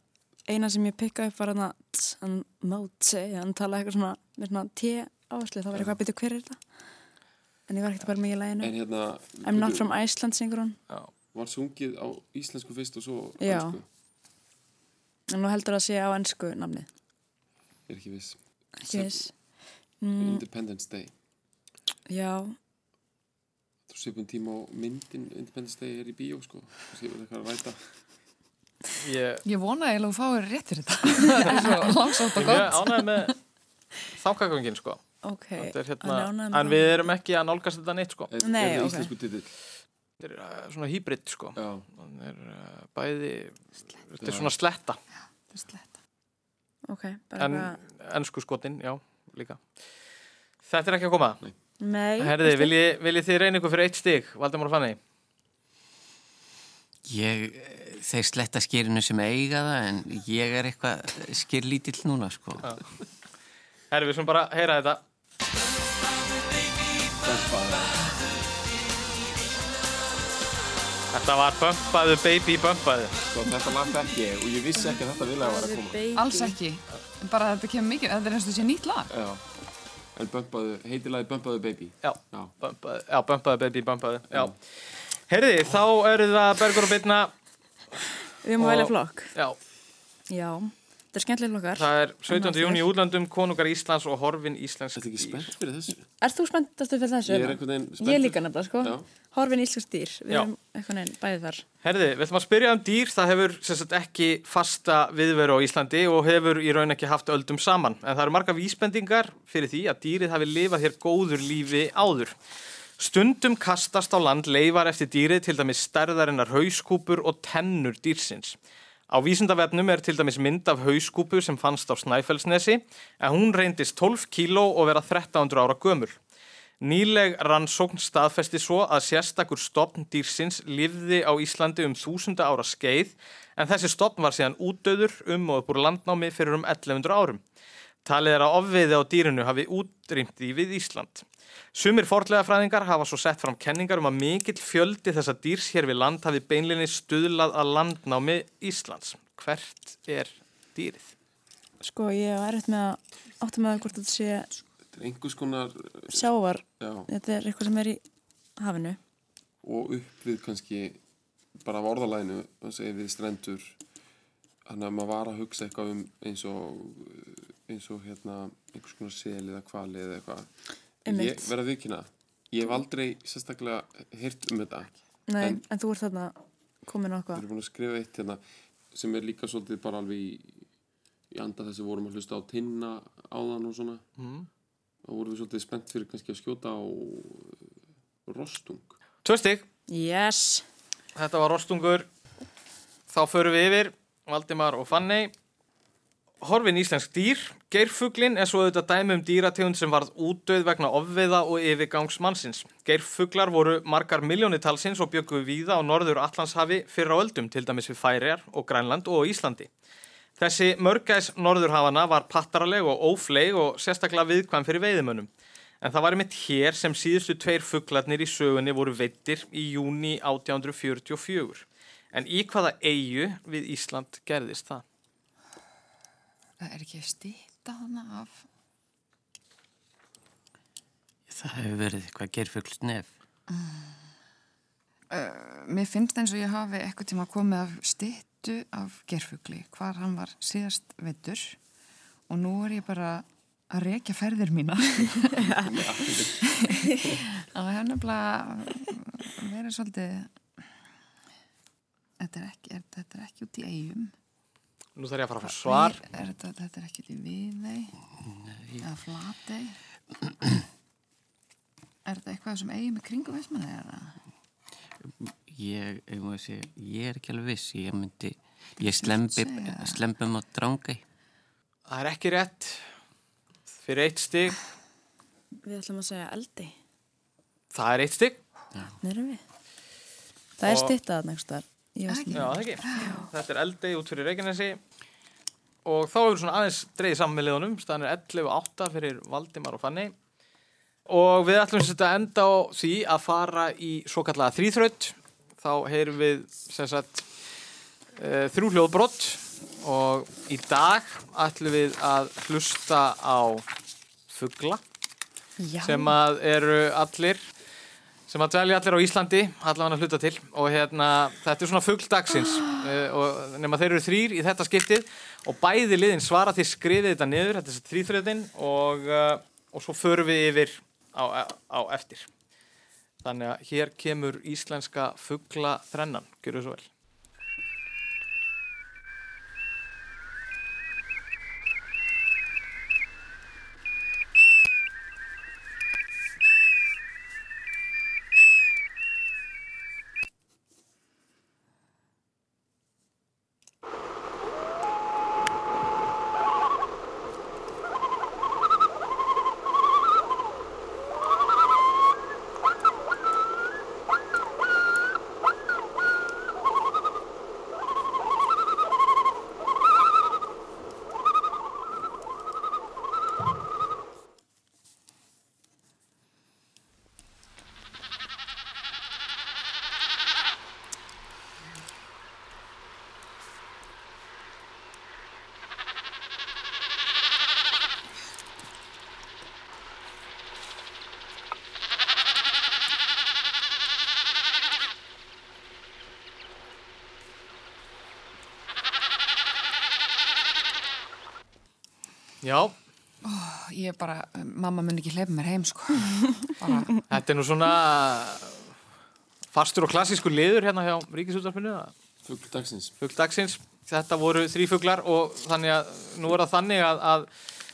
eina sem ég pikkaði upp var hann að hann talaði eitthvað svona með svona T áherslu, þá var eitthvað að byrja hver er þetta en ég var ekkert bara mikið í En læginu hérna, I'm not from Iceland, syngur hún var sungið á íslensku fyrst og svo Já. ensku? en nú heldur það að sé á ennsku namnið Ég er ekki viss. ekki viss mm, Independence Day. Já, Þú svipum tíma á myndin Independence Day er í bíó, sko. Þú séu eitthvað að ræta. Ég, Ég vona eiginlega að þú fáir rétt fyrir þetta. það er svo langsótt og ég gott. ánægð með þákagöngin, sko. Ok Þetta er hérna, með en við erum ekki að nálgast þetta neitt, sko. Nei, er það ok. íslensku titill? Þetta er uh, svona hýbrit, sko. Já. Er uh, bæði, þetta Já. er svona sletta. Sletta. Ok, bara En ennsku skotin, já, líka. Þetta er ekki að koma. Nei, Herði, viljið vilji þið reyna ykkur fyrir eitt stig, Valdemar og Fanny? Ég, þeir sletta skýrinu sem eiga það en ég er eitthvað skýrlítill núna sko. Herði, við sem bara heyra þetta. Þetta var Bömpaðu Baby Bömpaðu. Sko, þetta lag þekki ég og ég vissi ekki að þetta vilja var að koma. Alls ekki. Bara þetta kemur mikið, þetta er eins og sé nýtt lag. Já. En bömpaðu, heitilagi Bömpaðu Baby. Já, Já. Bömpaðu, Baby Bömpaðu, já. Herði, þá eru það Bergur og Birna. við erum að velja flokk Já, Já, þetta er skemmtileg flokkar það er 17. Annað júni í útlandum, konungar Íslands og horfin Íslensk Þetta er ekki spennt fyrir þessu. Er þú spenntastu fyrir þessu? Ég er einhvern veginn Ég spenntur. er líka nefnilega, sko Já. Horfin íslensk dýr, við Já. erum einhvern veginn bæði þar Herði, við ætlum að spyrja um dýr, það hefur sem sagt, ekki fasta viðveru á Íslandi og hefur í raun ekki haft öldum saman. En það eru marga vísbendingar fyrir því að dýrið hafi lifað hér góður lífi áður. Stundum kastast á land leifar eftir dýrið til dæmis stærðarinnar hauskúpur og tennur dýrsins. Á vísindavefnum er til dæmis mynd af hauskúpu sem fannst á Snæfellsnesi en hún reyndist 12 kíló og vera 1300 ára gömul. Nýleg rannsókn staðfesti svo að sérstakur stopn dýrsins lifði á Íslandi um þúsunda ára skeið en þessi stopn var síðan útdöður um og upp úr landnámi fyrir um 1100 árum. Talið er að ofveiði á dýrinu hafi útrýmt því við Ísland. Sumir forlega fræðingar hafa svo sett fram kenningar um að mikill fjöldi þessa dýrs hér við land hafi beinlinni stuðlað að landnámi Íslands. Hvert er dýrið? Sko, ég er erfitt með að átta með að hvort þetta sé Þetta er einhvers konar, sjávar. já, Þetta er eitthvað sem er í hafinu. og upp við kannski bara segir við strendur þannig að maður var að hugsa eitthvað um eins og eins og hérna einhvers konar sel eða kvali eða eitthvað Einmitt. ég verð að vikina ég hef aldrei sérstaklega heyrt um þetta Nei, En- en, þú ert þarna komin á við eitthvað. erum búin að skrifa eitt hérna sem er líka svolítið bara alveg í, í anda þess að vorum að hlusta á tinna áðan og svona Mm. þá vorum við svolítið spennt fyrir kannski að skjóta á uh, rostung Tvö stygg. Yes. Þetta var rostungur. Þá förum við yfir, Valdimar og Fanney. Horfin íslensk dýr. Geirfuglin er svo auðvitað dæmi um dýrategund sem varð útdauð vegna ofveiða og yfirgangs mannsins. Geirfuglar voru margar miljónitalsins og bjöggu víða á norður Allandshafi fyrir á öldum, til dæmis við Færiar og Grænland og Íslandi. Þessi mörgæs norðurhafana var pattaraleg og ófleig og sérstaklega viðkvæm fyrir veiðimönnum. En það var einmitt hér sem síðustu tveir fuglarnir í sögunni voru veittir í júni 1844. En í hvaða eigu við Ísland gerðist það? Það er ekki stýta hana af Það hefur verið eitthvað gerfuglsnef. Mér finnst eins og ég hafi eitthvað tíma komið af styttu af gerfugli, hvar hann var síðast veittur og nú er ég bara að rekja ferðir mína. Það er nefnilega verið svolítið, þetta er ekki, er, þetta er ekki út í eigum. Nú þarf ég að fara að fá svar. Er þetta, þetta er ekki út í viðei eða flatei. Er þetta eitthvað sem eigum í kringum veismanni eða? Ég, ég, segja, ég er ekki alveg viss. Ég myndi, ég slembi, segja. slembum á drangæ. Það er ekki rétt. Fyrir eitt stygg. Við ætlum að segja eldi. Það er eitt við. Það er einhvers staðar. Ég veist Já, það ekki. Þetta er eldei út fyrir Reykjanesi. Og þá hefur svona aðeins dreigið saman með liðunum. Staðan er 11.8 fyrir Valdimar og Fanny. Og við ætlum sagt að enda á því að fara í svo kallaða þrýþraut. Þá heyrum við sagt uh, þrjú hljóðbrott og í dag ætlum við að hlusta á fugla Já. sem að eru allir sem að dvelja allir á Íslandi allavega að hluta til og hérna þetta er svona fugl dagsins uh, og nema þeir eru þrýr í þetta skiptið og bæði liðin svara til skrifið þetta niður þetta er þrýþröðin og, uh, og svo förum við yfir á, á eftir. Þannig að hér kemur íslenska fugla þrennan, gjör svo vel Já, Ég bara, mamma mun ekki hleypa mér heim sko. bara, þetta er nú svona fastur og klassískur liður hérna hjá Ríkisúttarpinu fugl dagsins fugl dagsins. Þetta voru þrý fuglar og þannig að nú er það þannig að, að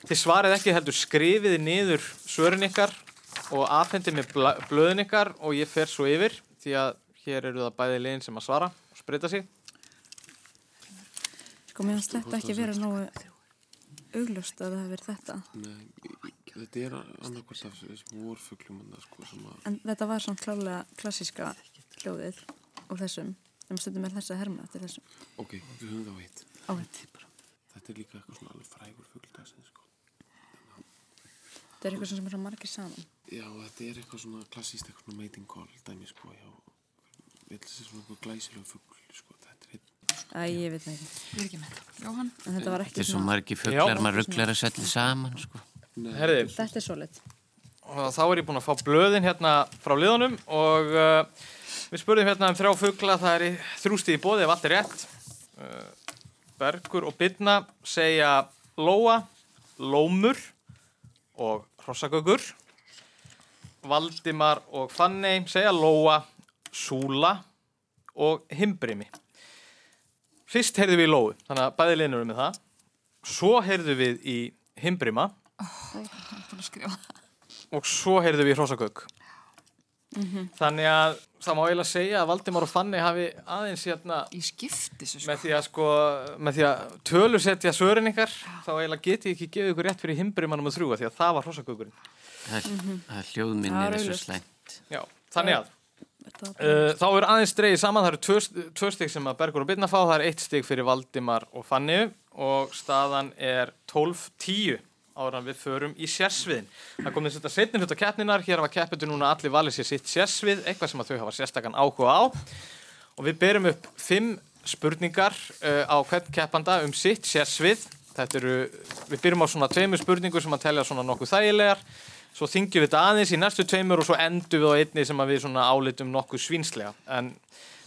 þið svarið ekki heldur skrifiði niður svörin ykkar og afhendið með blöðin ykkar og ég fer svo yfir því að hér eru það bæði liðin sem að svara og spreita sig. Sko, mér finnst þetta ekki vera nógu augljóst að það hefur verið þetta. Nei, þetta er annarkvært af þessum vorfuglum sko, sem að En þetta var svona klálega klassíska hljóðið og þessum. En stundum er þessi að herma eftir þessum. ok, við höfum það á Áhætt. þetta er líka eitthvað svona alveg frægur fugl dagsins sko. Þetta er eitthvað sem er margir saman. Já, þetta er eitthvað svona klassíst, eitthvað svona mating call dæmi, sko, já. Vil þessi svona glæsilega fugl, sko, þetta er hitt. Æ, ég veit það ekki. Ég er ekki með þetta. Jóhann? En þetta var Þetta ekki er svo svona... margi fuglar, maður rugglar að söllu saman, sko. Herði, Þetta er svo lit. og þá er ég búinn að fá blöðin hérna frá liðunum og uh, við spurðum hérna um þrjá fugla, það er þrjústi í bóði ef allt er rétt. Uh, Bergur og Birna segja lóa, lómur og hrossagöggur. Valdimar og Fanney segja lóa, súla og himbrimi. Fyrst heyrðum við í lóu, þannig að bæði liðnur eru með það. Svo heyrðum við í himbrima Skrifa. og svo heyrðum við í hrossagögg. Þannig að það má eiginlega segja að Valdimar og Fanny hafi aðeins hérna Í skiptis, sko. með því að sko, með því að tölusetja svörin ykkar, þá eiginlega geti ekki gefið ykkur rétt fyrir himbrimanum og þrjúa því að það var hrossagöggurinn. Það, hljóðminni er er svo augljóst. slæmt. Já, þannig að uh, þá er aðeins dreigið saman, það eru tvö, tvö stig sem að Bergur og Birna fá, það er eitt stig fyrir Valdimar og Fanny og staðan er 12-10 ára við förum í sérsviðin. Það kom þess að setni hluta keppninar, hér hafa keppendur núna allir valið sér sitt sérsvið, eitthvað sem að þau hafa sérstakann áhuga á og við berum upp fimm spurningar uh, á hvern keppanda um sitt sérsvið. Þetta eru, við byrjum á svona tveimur spurningur sem að telja svona nokkuð þægilegar, svo þingjum við þetta aðeins í næstu tveimur og svo endum við á einni sem við svona álitum nokkuð svínslega. En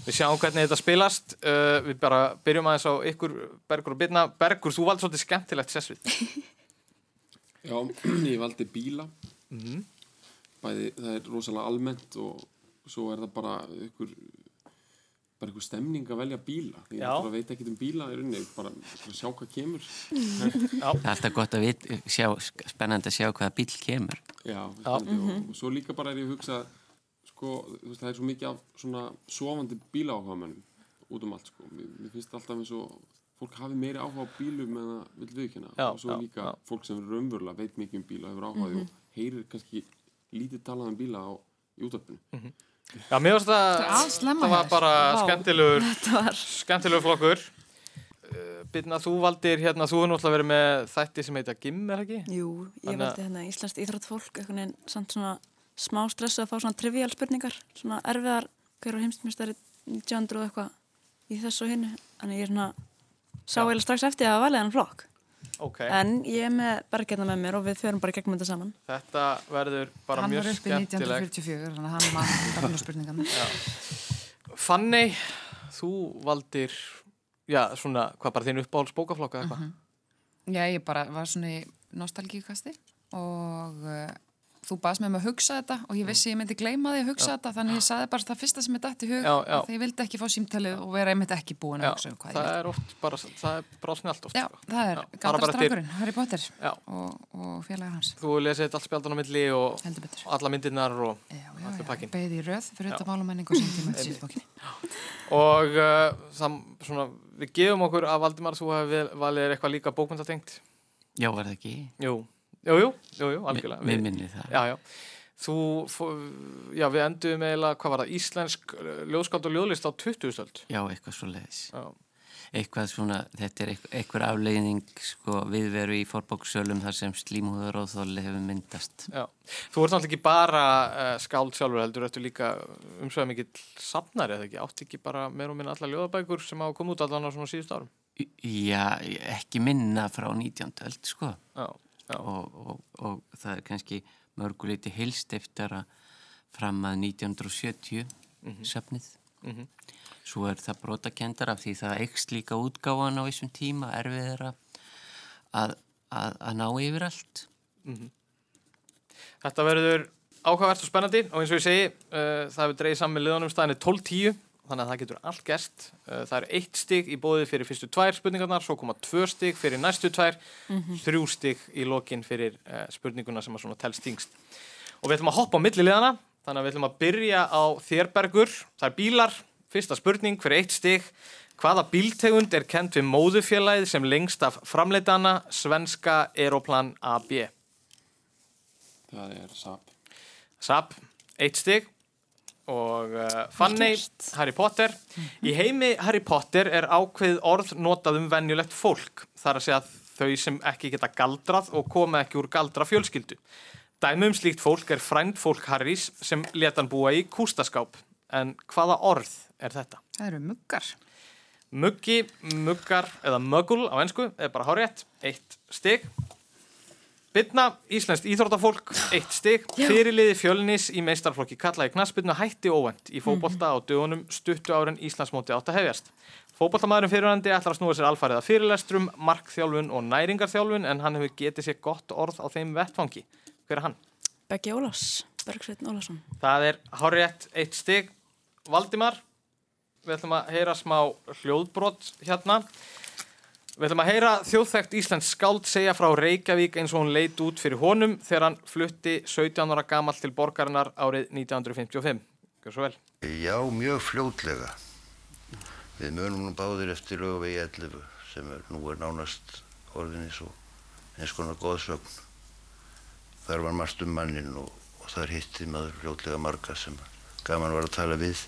við sjáum hvernig þetta spilast, uh, við bara byrjum aðeins á ykkur, Bergur og Birna. Bergur, þú valdi svolítið skemmtilegt sérsvið. Já, ég valdi bíla. Bæði, það er rosalega almennt og svo er það bara ykkur, bara ykkur stemning að velja bíla. Ég Já. bara veit ekki um bíla í rauninni, bara, bara sjá hvað kemur. Það er alltaf gott að vit, sjá, spennandi að sjá hvaða bíl kemur. Já, spennandi og, og svo líka bara er ég að hugsa, sko, þú veist, það er svo mikið af svona sofandi bílaáhugamönnum út um allt, sko. Mér, mér finnst alltaf eins og fólk hafi meiri áhuga á bílum en það vil viðkynna. Já, og svo já, líka já. fólk sem raunverulega veit mikið um bíla og hefur áhuga mm og heyrir kannski lítið talað um bíla á í útvarpinu. Já, mér finnst það, er það var bara Vá. skemmtilegur, var... skemmtilegur flokkur. Uh, Birna, þú valdir hérna, þú hefur náttúrulega verið með þætti sem heita GIM, er það ekki? Jú, ég Þannig að- valdi hérna íslenskt íþróttfólk, einhvern veginn samt svona smá stressu að fá svona trivial spurningar, svona erfiðar, hver var heimstmjöstari 1900 og eitthvað í þessu og hinnu. Þannig ég er svona, sá eiginlega strax eftir að valið hann flokk. Ok, En ég er með bergirna með mér og við förum bara gegnum þetta saman. þetta verður bara Hann mjög var uppi skemmtilegt. 1944, þannig að hann mann gafnarspurningan. Fanney, þú valdir, já, svona, hvað bara þín uppáhalds bókaflokka eða eitthvað? Já, ég bara var svona í nostalgíkasti og uh, þú baðst með mig að hugsa þetta og ég vissi ég myndi gleyma því að hugsa þetta þannig ég saði bara það fyrsta sem ég dætt í hug Já, já. að ég vildi ekki fá símtalið og vera einmitt ekki búin að Já, hugsa um hvað það ég vildi. er oft bara, það er bara snjált oft. Já, sko. það er Já, galdrastrákurinn, Harry Potter Já. og, og félagar hans. Þú lesið spjaldan á milli og alla myndirnar og, Já, já, Allur já, pakkinn. beðið í röð fyrir þetta málamenning og sín tíma eftir síðbókinni. og uh, það, svona, við gefum okkur að Valdimar, þú hefði valið eitthvað líka bókmyndatengt. Já, var það ekki? Jú, jú, jú, jú, jú algjörlega. Við- minni það. Já, já. Þú, já, við endum eiginlega, hvað var það, íslensk uh, ljóðskátt og ljóðlist á 20. stöld. Já, eitthvað svo leiðis. Eitthvað svona, þetta er eitthvað, afleiðing sko, viðveru í forbóksölum þar sem slímhúður og þóli hefur myndast. Já. Þú ert náttúrulega ekki bara uh, skáld sjálfur heldur, ertu líka umsveða mikill safnari eða ekki, átti ekki bara meir og minna alla ljóðabækur sem hafa komið út allan á svona síðust árum. Já, ekki minna frá 19. öld, sko. Já. Og, og, og það er kannski mörguleiti hilstiftara fram að 1970 safnið. Mhm. Svo er það brotakendar af því það eikst líka útgáfan á þessum tíma erfiðara að, að, að ná yfir allt. Þetta verður áhugavert og spennandi og eins og ég segi, uh, það hefur dreigið saman með liðanum staðinni 12-10, þannig að það getur allt gerst. Uh, það er eitt stig í bóði fyrir fyrstu tvær spurningarnar, svo koma tvö stig fyrir næstu tvær, þrjú stig í lokin fyrir uh, spurninguna sem að svona telst þingst. Og við ætlum að hoppa á milli liðana, þannig að við ætlum að byrja á þérbergur, það er bílar, fyrsta spurning fyrir eitt stig. Hvaða bíltegund er kent við móðufélagið sem lengst af framleitana svenska Aeroplan AB? Það er SAP. Saab, eitt stig og uh, Fanny, Harry Potter í heimi Harry Potter er ákveð orð notað um venjulegt fólk þar að segja þau sem ekki geta galdrað og koma ekki úr galdra fjölskyldu Dæmi um slíkt fólk er frænd fólk Harrys sem leta hann búa í kústaskáp. En hvaða orð er þetta? Það eru muggar. Muggi, muggar eða mögul á ennsku er bara hárétt, eitt stig. Bytna, Íslenskt íþróttafólk, eitt stig. Fyrirliði fjölnis í meistarflokki kallaði knaspbytna hætti óvend í fótbolta á dögunum stuttu árin Íslandsmóti átt að hefjast. Fótboltamæðurinn fyrirhandi ætlar að snúa sér alfarið að fyrirlestrum, markþjálfun og næringarþjálfun en hann hefur getið sér gott orð á þeim vettfangi. Hver er hann? Beggi Ólafs, Bergsveitn Ólafsson. Það er hárétt eitt stig. Valdimar, við ætlum að heyra smá hljóðbrot hérna. Við ætlum að heyra þjóðþekkt Íslands skáld segja frá Reykjavík eins og hún leit út fyrir honum þegar hann flutti 17 ára gamall til borgarinnar árið 1955. Gjör svo vel. Já, mjög fljótlega. Við munum nú báðir eftir lögvegi 11 sem er, nú er nánast orðinni svo eins konar góðsögn. Þar var margt um mannin og, og þar hitti maður fljótlega marga sem gaman var að tala við.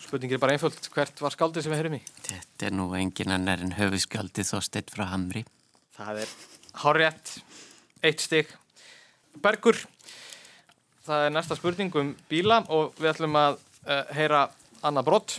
Spurningin er bara einföld. Hvert var skáldið sem við heyrum í? Þetta er nú engin annar en höfuskaldið Þorsteinn frá Hamri. Það er hárétt, eitt stig. Bergur, það er næsta spurning um bíla og við ætlum að uh, heyra annað brott.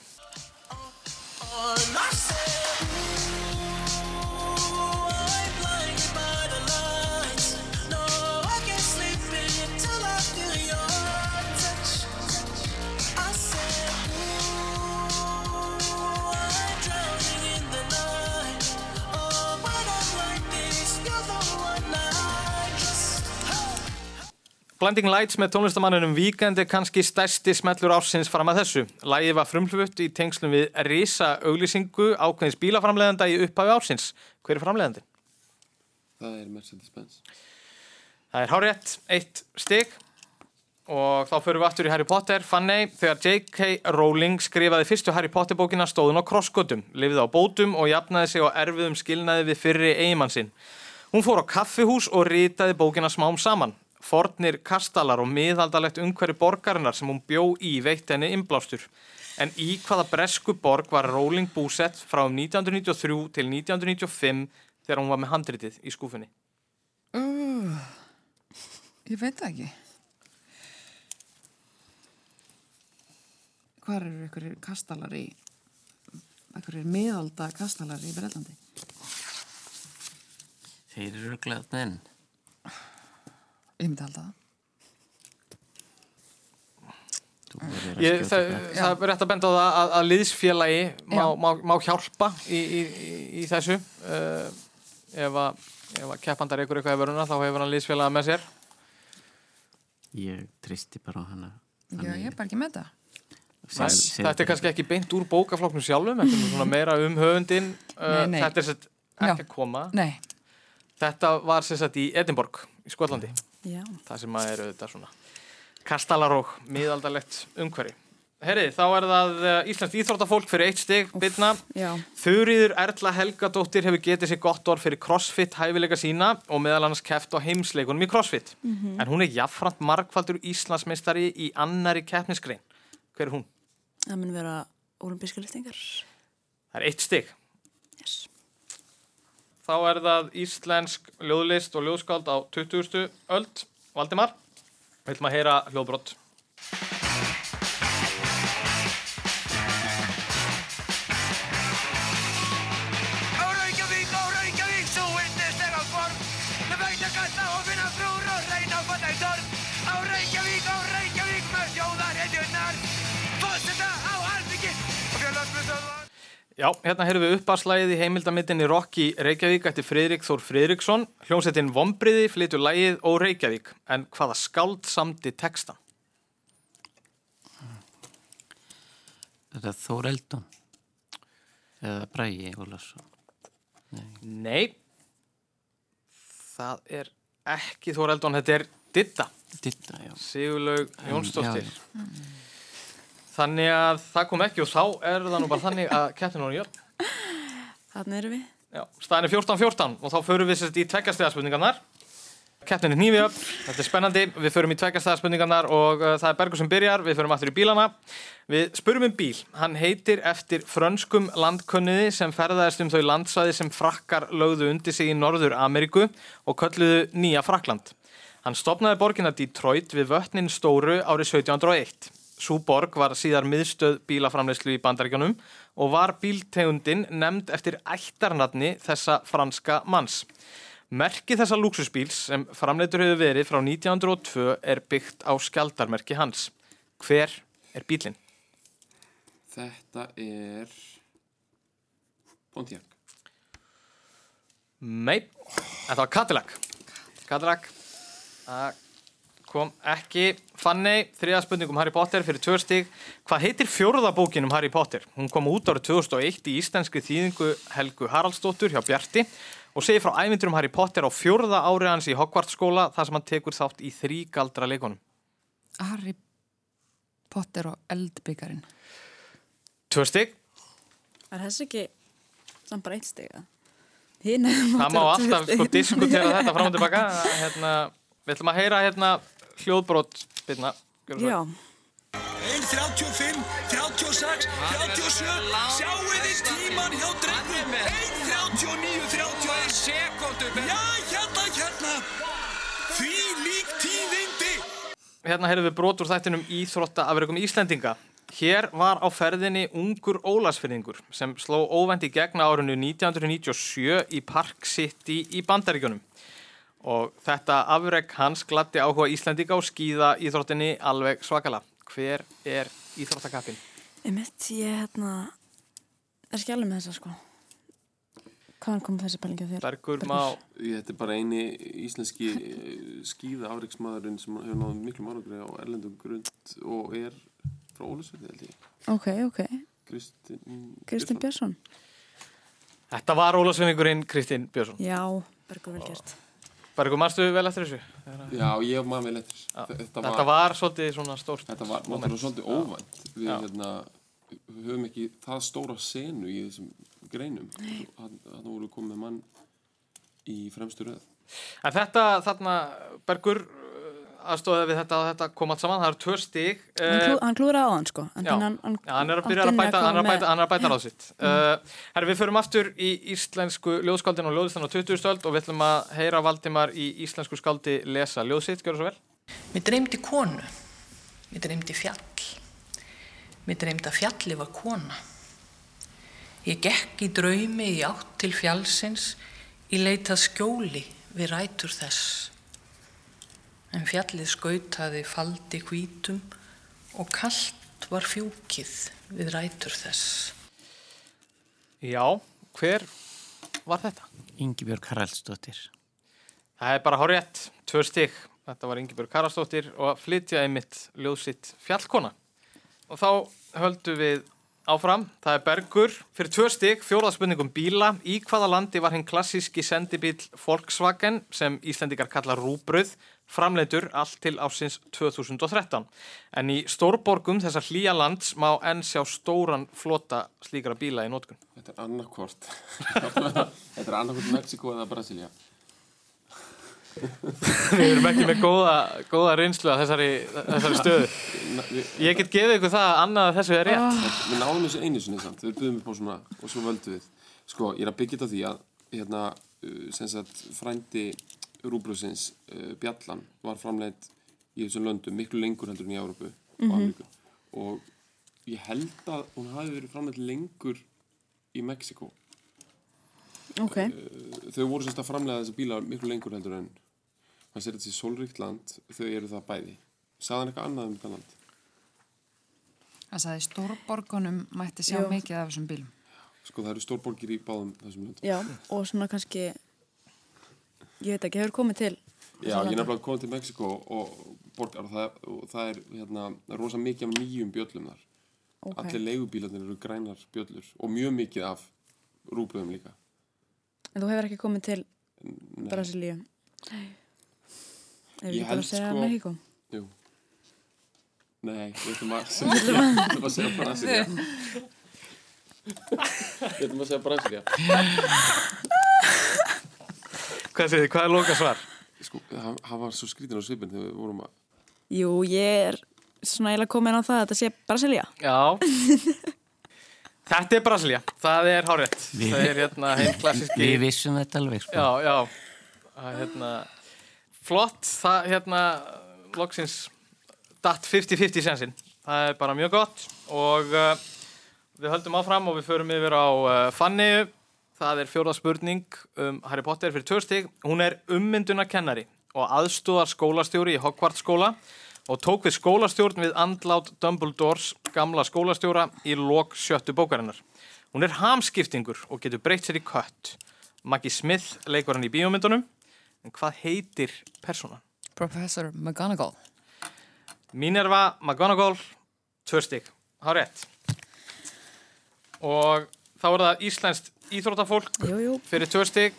Blinding Lights með tónlistamanninum Weekend er kannski stærsti smellur ársins fram að þessu. Lægið var frumflutt í tengslum við risa auglýsingu ákveðins bílaframleðanda í upphafi ársins. Hver er framleðandi? Það er Mercedes-Benz. Það er hárétt, eitt stig og þá förum við aftur í Harry Potter. Fanny, þegar J.K. Rowling skrifaði fyrstu Harry Potter bókina stóðun á krossgötum, lifið á bótum og jafnaði sig á erfiðum skilnaði við fyrri eigimann sinn. Hún fór á kaffihús og ritaði bókina smám saman. Fornir kastalar og miðaldalegt umhverju borgarinnar sem hún bjó í veitt henni innblástur. En í hvaða bresku borg var Rowling búsett frá um 1993 til 1995 þegar hún var með handritið í skúfunni? Uh, ég veit það ekki. Hvar eru ykkur kastalar í, ykkur miðalda kastalar í Bretlandi? Þeir eru glæðt enn. Ég myndi halda það. Ég, það, það er rétt að benda á það að, að liðsfélagi má, má, má hjálpa í, í, í, í þessu uh, ef að, ef að keppandar ykkur eitthvað í vöruna þá hefur hann liðsfélaga með sér Ég tristi bara á hana. Já, ég er bara ekki með það. Þetta er kannski ekki beint úr bókafloknum sjálfum þetta er meira um höfundin uh, Nei, nei. þetta er sett ekki að koma Nei. þetta var sagt í Edinborg í Skotlandi Já. Það sem að eru þetta svona kastalar og miðaldalegt umhverfi Herri, þá er það uh, Íslands íþróttafólk fyrir eitt stig, bytna Já. Þurriður Erla Helgadóttir hefur getið sér gott orð fyrir crossfit hæfileika sína og meðal annars keft á heimsleikunum í crossfit. Mhm. En hún er jafnframt margfaldur Íslandsmeistari í annari keppnisgrein. Hver er hún? Það mun vera olimpíska liftingar. Það er eitt stig. Yes. Þá er það íslensk ljóðlist og ljóðskáld á 20. öld. Valdimar, við ætlum að heyra hljóðbrott. Já, hérna heyrðum við uppaslægið í heimildamindinni Rocky Reykjavík eftir Friðrik Þór Friðriksson. Hljómsettin Vombriði flytur lægið Ó Reykjavík. En hvaða skáld samdi textan? Er það Þór Eldon? Eða Bræi Ólarsson? Nei, það er ekki Þór Eldon, þetta er Ditta. Ditta, já. Sigurlaug Jónsdóttir. já, Þannig að það kom ekki og þá er það nú bara þannig að keppnin var jöfn. Þannig erum við. Já, staðin er 14-14 og þá förum við sérst í tveggjastæðarspurningarnar. Keppnin er nýfið upp, þetta er spennandi, við förum í tveggjastæðarspurningarnar og uh, það er Bergur sem byrjar, við förum aftur í bílana. Við spurum um bíl, hann heitir eftir frönskum landkönniði sem ferðaðist um þau landsvæði sem frakkar lögðu undir sig í Norður Ameríku og kölluðu Nýja Frakland. Hann stopnaði borgina Detroit við vötnin stóru árið 1701. Sú borg var síðar miðstöð bílaframleyslu í bandaríkjónum og var bíltegundin nefnd eftir ættarnafni þessa franska manns. Merki þessa lúksusbíls sem framleitur hefur verið frá 1902 er byggt á skjaldarmerki hans. Hver er bílinn? Þetta er Pontiac. Nei, þetta var Cadillac. Cadillac. Það kom ekki. Fanny, þriða spurning um Harry Potter fyrir tvö stig. Hvað heitir fjórða bókin um Harry Potter? Hún kom út árið 2001 í íslenski þýðingu Helgu Haraldsdóttur hjá Bjarti og segir frá ævinturum Harry Potter á fjórða ári hans í Hogwarts skóla þar sem hann tekur þátt í þrígaldra leikonum. Harry Potter og eldbyggarinn. Tvö stig. Er þessi ekki samt bara eitt stiga? Hinn Það má alltaf sko diskutera þetta fram og tilbaka. Hérna, við ætlum að heyra hérna hljóðbrot byrna. Já. 1.35, 36, 37, sjáu þið tíman hjá drengnum, 1.39, 31 sekundur. Já, hérna, hérna, því lík tíðindi. Hérna heyrðum við brot úr þættinum Íþrótta afregum Íslendinga. Hér var á ferðinni ungur Ólasfyrðingur sem sló óvænt í gegna árinu 1997 í Park City í Bandaríkjunum. Og þetta afreg hans glatti áhuga Íslendinga og skýða íþróttinni alveg svakala. Hver er íþróttakappin? Einmitt, ég hérna er ekki alveg með þessa sko. Hvaðan kom þessi pælinga þér? Bergur má... Ég, þetta er bara eini íslenski skýða afriksmaðurinn sem hefur náðu miklu márugri á erlendum grund og er frá Ólusverði held ég. Ok, ok. Kristinn Kristinn Björnsson. Þetta var Ólasfyrðingurinn Kristinn Björnsson. Já, Bergur vel gert. Bergur, marstu vel eftir þessu? Já, ég man vel eftir. Já. Þetta Þetta var, var svolítið svona stórt þetta var náttúrulega svolítið óvænt. Við hérna, höfum ekki það stóra senu í þessum greinum. Þannig voru við komið með mann í fremstu röð. En þetta, þarna, Bergur aðstóðið við þetta og þetta kom allt saman, það eru tvö stig. Hann, klú, hann klúraði á hann sko. En Já, hann, hann, hann er að byrja að bæta, hann er að bæta, hann er að ráð sitt. Uh, herri, við förum aftur í íslensku ljóðskáldin og ljóðlistan á 20. stöld og við ætlum að heyra Valdimar í íslensku skáldi lesa ljóð sitt, gjör það svo vel. Mér dreymdi konu, mér dreymdi fjall, mér dreymdi að fjalli var kona. Ég gekk í draumi í átt til fjallsins í leitað skjóli við rætur þess. En fjallið skautaði faldi hvítum og kallt var fjúkið við rætur þess. Já, hver var þetta? Ingibjörg Haraldsdóttir. Það er bara hárétt, tvö stig. Þetta var Ingibjörg Karastóttir og að flytja einmitt ljóð sitt fjallkona. Og þá höldum við áfram. Það er Bergur fyrir tvö stig, fjóraðspurningum bíla. Í hvaða landi var hinn klassíski sendibíl Volkswagen sem Íslendingar kalla rúbröð framleitur allt til ásins 2013. En í stórborgum þessar hlýja lands má enn sjá stóran flota slíkra bíla í nótkun. Þetta er annarkvort. Þetta er annarkvort Mexiko eða Brasilia. Við erum ekki með góða, góða reynslu að þessari, þessari stöðu. Ég get gefið ykkur það að annað að þessu er rétt. Við náðum þessu einu sinni samt, við byggðum upp á svona og svo völdum við. Sko, ég er að byggja þetta á því að hérna, uh, sem sagt, frændi rúbröðsins uh, Bjallan var framleitt í þessum löndum miklu lengur heldur en í Európu Mhm. og Ameríku. Og ég held að hún hafi verið framleitt lengur í Mexiko. Ok. Uh, þau voru semst að framlega þessi bíla miklu lengur heldur en hann sér þetta sé sólríkt land, þau eru það bæði. Sagði hann eitthvað annað um þetta land? Það sagði stórborgunum mætti sjá Jú. mikið af þessum bílum. Sko, það eru stórborgir í báðum þessum löndum. Já, og svona kannski, ég veit ekki, hefur komið til. Já, ég er nefnilega komið til Mexiko og borgar og það, og það er hérna, rosa mikið af nýjum bjöllum þar. Ok. Allir leigubílarnir eru grænar bjöllur og mjög mikið af rúbröðum líka. En þú hefur ekki komið til Nei. Brasilíu. Nei. Ég bara held að segja sko- Mexíkó. Jú. Nei, við ætlum að segja, við ætlum að segja Brasilia. Við ætlum að segja Brasilia. Hvað segir þið, hvað er loka svar? Sko, hann hann var svo skrítin á svipin þegar við vorum að... Jú, ég er svona eiginlega komin á það að þetta sé Brasilia. Já. Þetta er Brasilia, það er hárétt. Við- Það er hérna heim klassíski... Við vissum þetta alveg, sko. Já, já. Það er hérna... flott, það hérna loksins datt 50-50 sensin, það er bara mjög gott og uh, við höldum áfram og við förum yfir á uh, Fanny það er fjórða spurning um Harry Potter fyrir törstig, hún er ummyndunarkennari og aðstóðar skólastjóri í Hogwarts skóla og tók við skólastjórn við andlát Dumbledores gamla skólastjóra í lok sjöttu bókarinnar. Hún er hamskiptingur og getur breytt sér í kött. Maggie Smith leikur hann í bíómyndunum, en hvað heitir persónan? Professor McGonagall. Minerva McGonagall, tvö stygg, há rétt. Og þá er það íslenskt íþróttafólk Jú, jú. fyrir tvö stygg.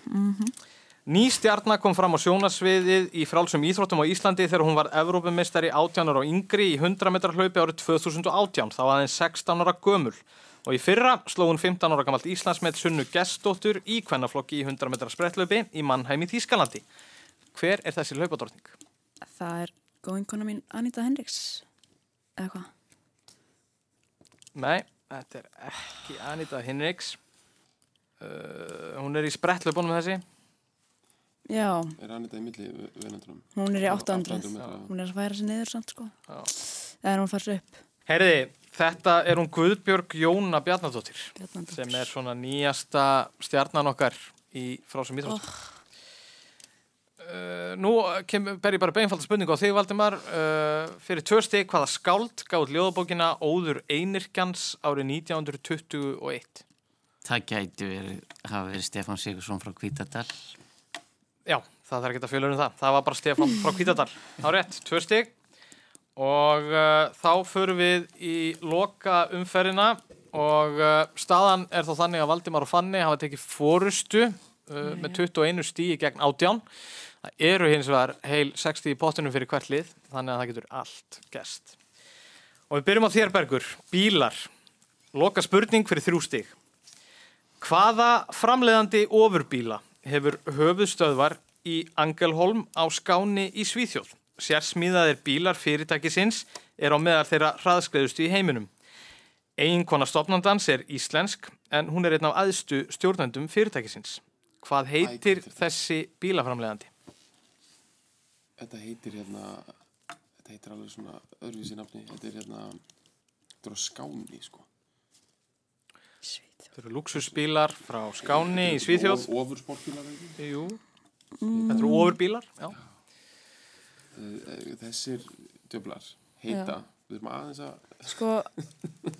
Ný stjarnar kom fram á sjónasviðið í frálsum íþróttum á Íslandi þegar hún var Evrópumistari 18 ára og yngri í 100 metrar hlaupi árið 2018, þá aðeins 16 ára gömul. Og í fyrra sló hún 15 ára gamalt Íslandsmet Sunnu Gestóttur í kvennaflokki í 100 metrar sprettlaupi í Mannheim í Þýskalandi. Hver er þessi hlaupadortning? Það er góðinkona mín Anita Henriks. Eða hvað? Nei, þetta er ekki Anita Hinriks. Uh, hún er í sprettlaupunum með þessi. Já, Er þetta í milli venandunum? hún er í 800. 800 metra. Hún er að færa sig niður samt sko. Já. Eða hún fær sig upp. Herði, þetta er hún Guðbjörg Jóna Bjarnadóttir Bjarnadóttir. sem er svona nýjasta stjarnan okkar í frásum íþróttum. Uh, nú ber ég bara beinfalda spurningu á þig Valdimar uh, fyrir tvö stig hvaða skáld gáð ljóðabókina Óður Einirkjans árið 1921 Það gæti verið, hafa verið Stefán Sigursson frá Hvítadal. Já, það þarf ekki að fjöla um það það var bara Stefán frá Hvítadal á rétt, tvö stig og uh, þá förum við í loka umferðina og uh, staðan er þá þannig að Valdimar og Fanni hafa tekið fórustu uh, með 21 stíi gegn átján. Það eru hins vegar heil 60 í pottunum fyrir hvert lið þannig að það getur allt gest og við byrjum á þér Bergur. Bílar, loka spurning fyrir þrjú stig. Hvaða framleiðandi ofurbíla hefur höfuðstöðvar í Angelholm á Skáni í Svíþjóð? Sérsmíðaðir bílar fyrirtækisins er á meðal þeirra hraðskreiðustu í heiminum. Eiginkona stopnandans er íslensk en hún er einn af aðstu stjórnendum fyrirtækisins. Hvað heitir þessi bílaframleiðandi? Þetta heitir hérna, þetta heitir alveg svona öðruvísi nafni. Þetta er hérna, þetta er á skáni, sko. Þetta eru luxusbílar frá Skáni í Svíþjóð. Ofursportbílar, ekki? Jú. Þetta eru ofurbílar, já. Eh, Þessir djöflar heita, við erum aðeins að... Sko,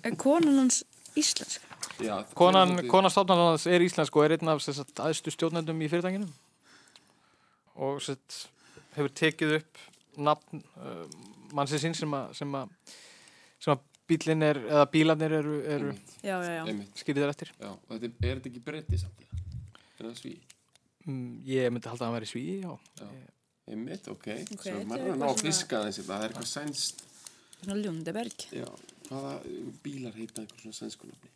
er konan hans íslensk? Já, Konan, konan stofnarnas er íslensk og er einn af sem sagt, aðstu stjórnendum í fyrirtækinu og sem sagt, hefur tekið upp nafn uh, mannsins sem að sem að, sem að bílinn er, eða bílarnir eru, eru Já, já, já. Skýrið þær eftir Já, og þetta er, er þetta ekki breyti samt? eða? Er það sví? mm, Ég myndi halda að hann væri sví, já. Já. Einmitt, ok. Ok, Svo maður er að ná eitthvað að fiska aðeins þetta. Það er eitthvað sænst. Svona Ljóndeberg. Já, hvaða uh, bílar heita einhver svona sænsku nafni?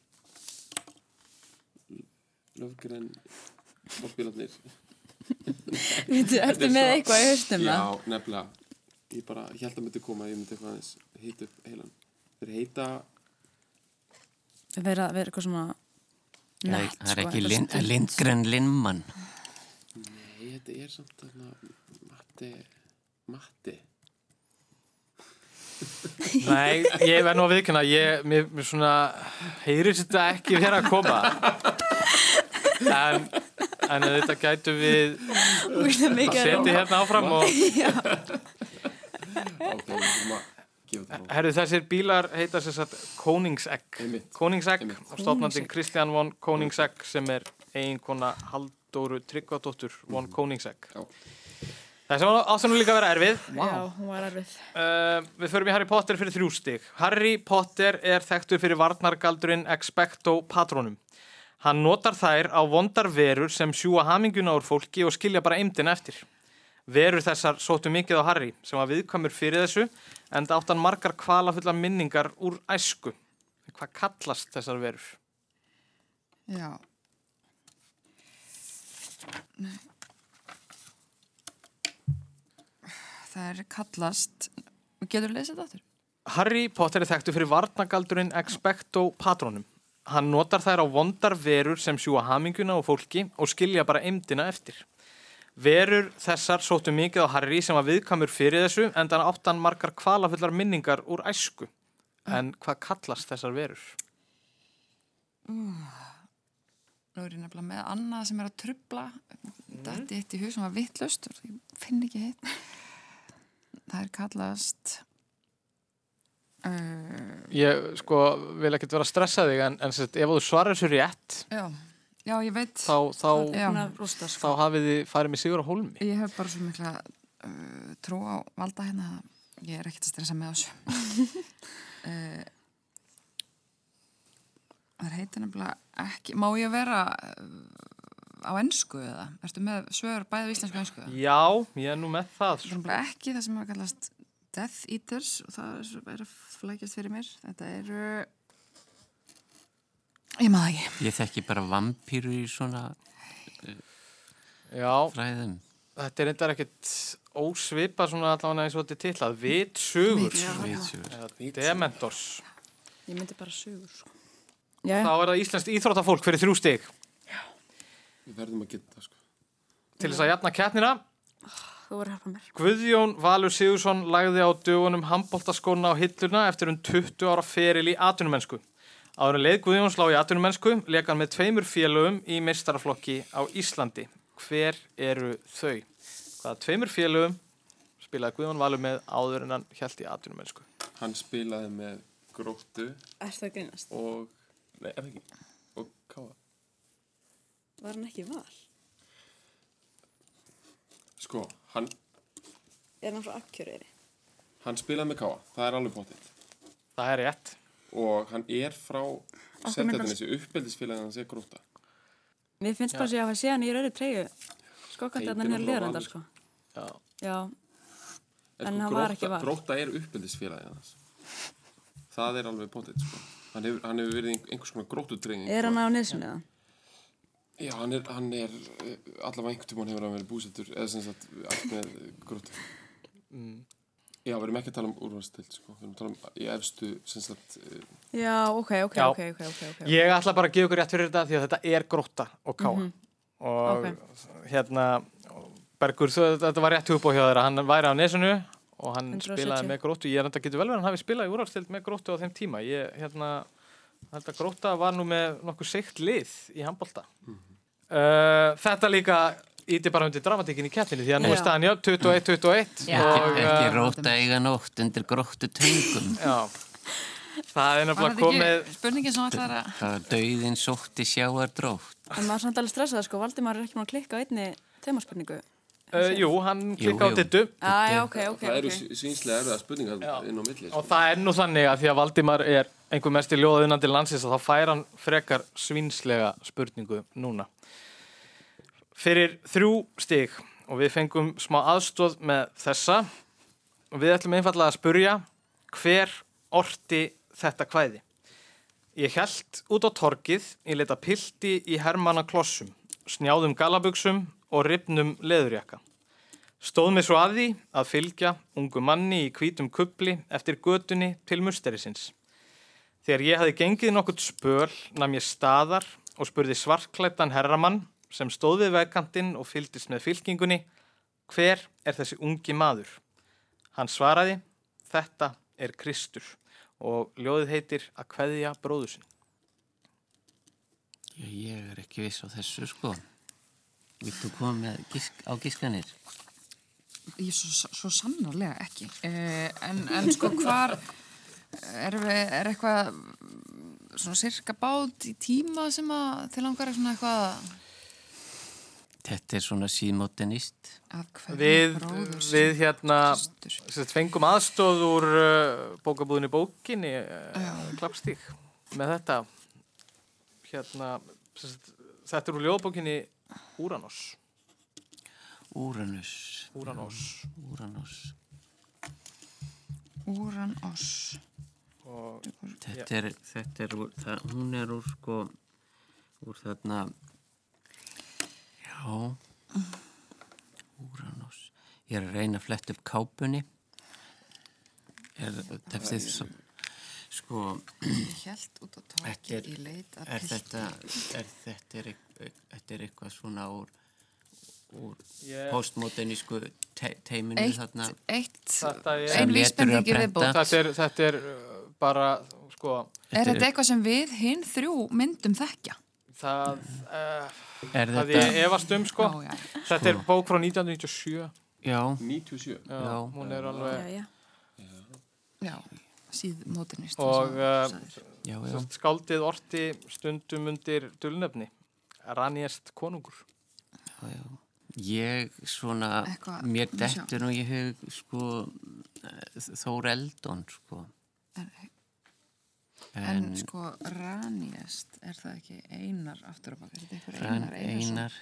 Löfgren, sportbílarnir. Veitu, ertu með eitthvað í Já, það? nefnilega. Ég bara, ég held að myndi koma, ég myndi eitthvað aðeins hita upp heilan. Þeir heita, að vera eitthvað svona er- nett, það er sko. ekki eitthvað Lind, stutt. Lindgren Lindmann. nei, þetta er samt þarna, Matti, Matti. Nei, ég verð nú að viðkynna, ég, mér, mér svona, heyrir þetta ekki vera að koma. En, en þetta gætu við róma. hérna áfram og. Herru, þessir bílar heita sér satt Koningsegg. Koningsegg og stofnandi Koningsegg. Kristján von Koningsegg sem er eiginkona Halldóru Tryggvadóttur von Koningsegg. Þessi áttu nú líka að vera erfið. Já, hún var erfið. Uh, við förum í Harry Potter fyrir þrjú stig. Harry Potter er þekktur fyrir varnargaldurinn Expecto Patronum. Hann notar þær á vondar verur sem sjúa haminguna úr fólki og skilja bara eimdina eftir. Verur þessar sóttu mikið á Harry sem var viðkvæmur fyrir þessu en það áttan margar kvalafullar minningar úr æsku. Hvað kallast þessar verur? Já. Nei. Það er kallast, getur þú lesið þetta aftur? Harry Potter er þekktu fyrir varnagaldurinn Expecto Patronum. Hann notar þær á vondar verur sem sjúa haminguna og fólki og skilja bara eimdina eftir. Verur þessar sóttu mikið á Harry sem var viðkamur fyrir þessu en þannig áttan margar kvalafullar minningar úr æsku. En hvað kallast þessar verur? Uh, nú er ég nefnilega með annað sem er að trubla þetta er eitt í hug sem var vittlust finn ekki hitt það er kallast uh, Ég sko vil ekkert vera að stressa þig en, en sett, ef þú svarar þessu rétt já, já ég veit þá, þá, Já. Rústa, þá hafið þið farið með sigur á hólmi. ég hef bara svo mikla uh, trú á valda hérna ég er ekkert að stressa með þessu uh, það heitir nefnilega ekki má ég vera uh, á ennsku eða? Ertu með svör bæðið íslensku og ennsku? Já, ég er nú með það. Það er ekki það sem að kallast Death Eaters og það er, svo- er að flækjast fyrir mér. Þetta eru, ég maður ekki. Ég þekki bara vampýru í svona Já, fræðum. þetta er reyndar ekkert ósvipa svona allavega eins og þetta er tillað. Vitsugur. Vitsugur. Eða Dementors. Ég myndi bara sugur, sko. Þá er það íslenskt íþróttafólk fyrir þrjú stig. Við verðum að geta það sko. Til þess að hjálpa mér. Guðjón Valur Sigursson lagði á dögunum handbóltaskona á hilluna eftir um 20 ára feril í atvinnumennsku. Áður leið Guðjón slá í atvinnumennsku leik hann með tveimur félögum í meistaraflokki á Íslandi. Hver eru þau? Hvaða tveimur félögum spilaði Guðjón Valur með áður en hann held í atvinnumennsku? Hann spilaði með gróttu Er það að grínast? og, nei, er það ekki, og káa. Var hann ekki val? Sko, hann, Er hann frá akkjörðri? hann spilaði með káa, það er alveg bóttið. Það er rétt. Og hann er frá Seltjarnesi, uppeldisfélagin hans er gróta. Mér finnst bara að hafa séð hann í rauði treyju. Skokkandi að hann er Valur. sko. Já. Já, En En sko, hann var Grótta- ekki Val. Grótta er uppeldisfélagin hans. Það er alveg bóttið, sko. Hann hefur, hann hefur verið einhvers konar gróttudreyging. er hann á nesinu eða? Já, hann er, hann er eh, allavega einhvern tímann hefur hann verið búsettur eða sem sagt allt með gróttu. Mm. Já, við erum ekki að tala um úrvalstild, sko. Við erum að tala um í efstu, sem sagt, eh, Já, ok, ok, Já. ok, ok, ok, ok. Ég ætla bara að gefa ykkur rétt fyrir þetta því að þetta er grótta og káa. Mhm. Og Ok. hérna, Bergur, þú, þetta var rétt hugbóð hjá þeirra. Hann væri á nesinu og hann 170. spilaði með gróttu. Ég er enda getur vel verið að hann hafi spilað í úrvalstild með gróttu á þeim tíma. Ég, hérna, held að grótta var nú með nokkuð seikt lið í handbolta. Uh, þetta líka íti bara undir dramatíkin í keppinni því að nú er staðan já, 21-21 Já. og Ekki uh, róta eiga nótt undir gróttu töngum. já, það er þetta komið spurningin sem ætlar að... Það var dauðin sótti sjáardrótt. En maður er samt alveg stressað, sko. Valdimar er ekki maður að klikka á einni temaspurningu. uh, Jú, hann klikka á dittu Já, já, ok, ok, það eru ok. okay. sínslega erfiða spurningar inn á milli, sko. og það er nú þannig að því að Valdimar er einhver mest í ljóðaðunandi landsins og þá fær hann frekar svínslega spurningu núna fyrir þrjú stig og við fengum smá aðstóð með þessa og við ætlum einfallega að spurja hver orti þetta kvæði Ég held út á torkið, ég leta pilti í hermanna klossum, snjáðum galabuxum og ripnum leðurjakka. Stóð mig svo að því að fylgja ungu manni í hvítum kubli eftir götunni til musterisins. Þegar ég hafi gengið nokkurt spöl nam ég staðar og spurði svartklættan herramann sem stóð við vegkantinn og fylgdist með fylkingunni hver er þessi ungi maður? Hann svaraði þetta er Kristur og ljóðið heitir að kveðja bróður sinn. Ég, ég er ekki viss á þessu sko. Viltu koma með gisk, á giskanir? Ég svo, svo sannarlega ekki. Eh, en, en sko hvar er, við, er eitthvað svona sirka bát í tíma sem að til langar svona eitthvað Þetta er svona símótenist. Við, við hérna sett, fengum aðstóð úr uh, bókabúðinni bókinni uh, klappstík með þetta hérna sett, þetta er úr ljóðbókinni Úranós Úranus. Úranós Úranus. Úran oss. og Þetta er, þetta er úr, það, hún er úr sko, úr þarna, já, Úranus. Ég er að reyna að fletta upp kápunni. Er þetta svo, sko, Ég held út á tóki er- í leit er þetta, er er, þetta er eitthvað svona úr, úr Ég- postmodernísku te teiminu Eitt, þarna eitt, er- sem vísbending að viðbót. Þetta er, þetta er uh, bara, sko, Er þetta eitthvað sem við hinn þrjú myndum þekkja? það, uh, Er það þetta- ég efast um, sko. Já, já. Þetta er bók frá 1997. Já. 97? Já, Já. hún er alveg... Já, já. Já, síðmóternist. Og uh, Já, já. sérst, skáldið orti stundum undir dulnefni. Ranjest konungur. Já, já. Ég svona, Eitthvað, mér dettur nú í hug sko Þór Eldon sko. En, sko, Ranjest, er það ekki einar aftur á baka? Er Ran, einar Einarsson? Einar,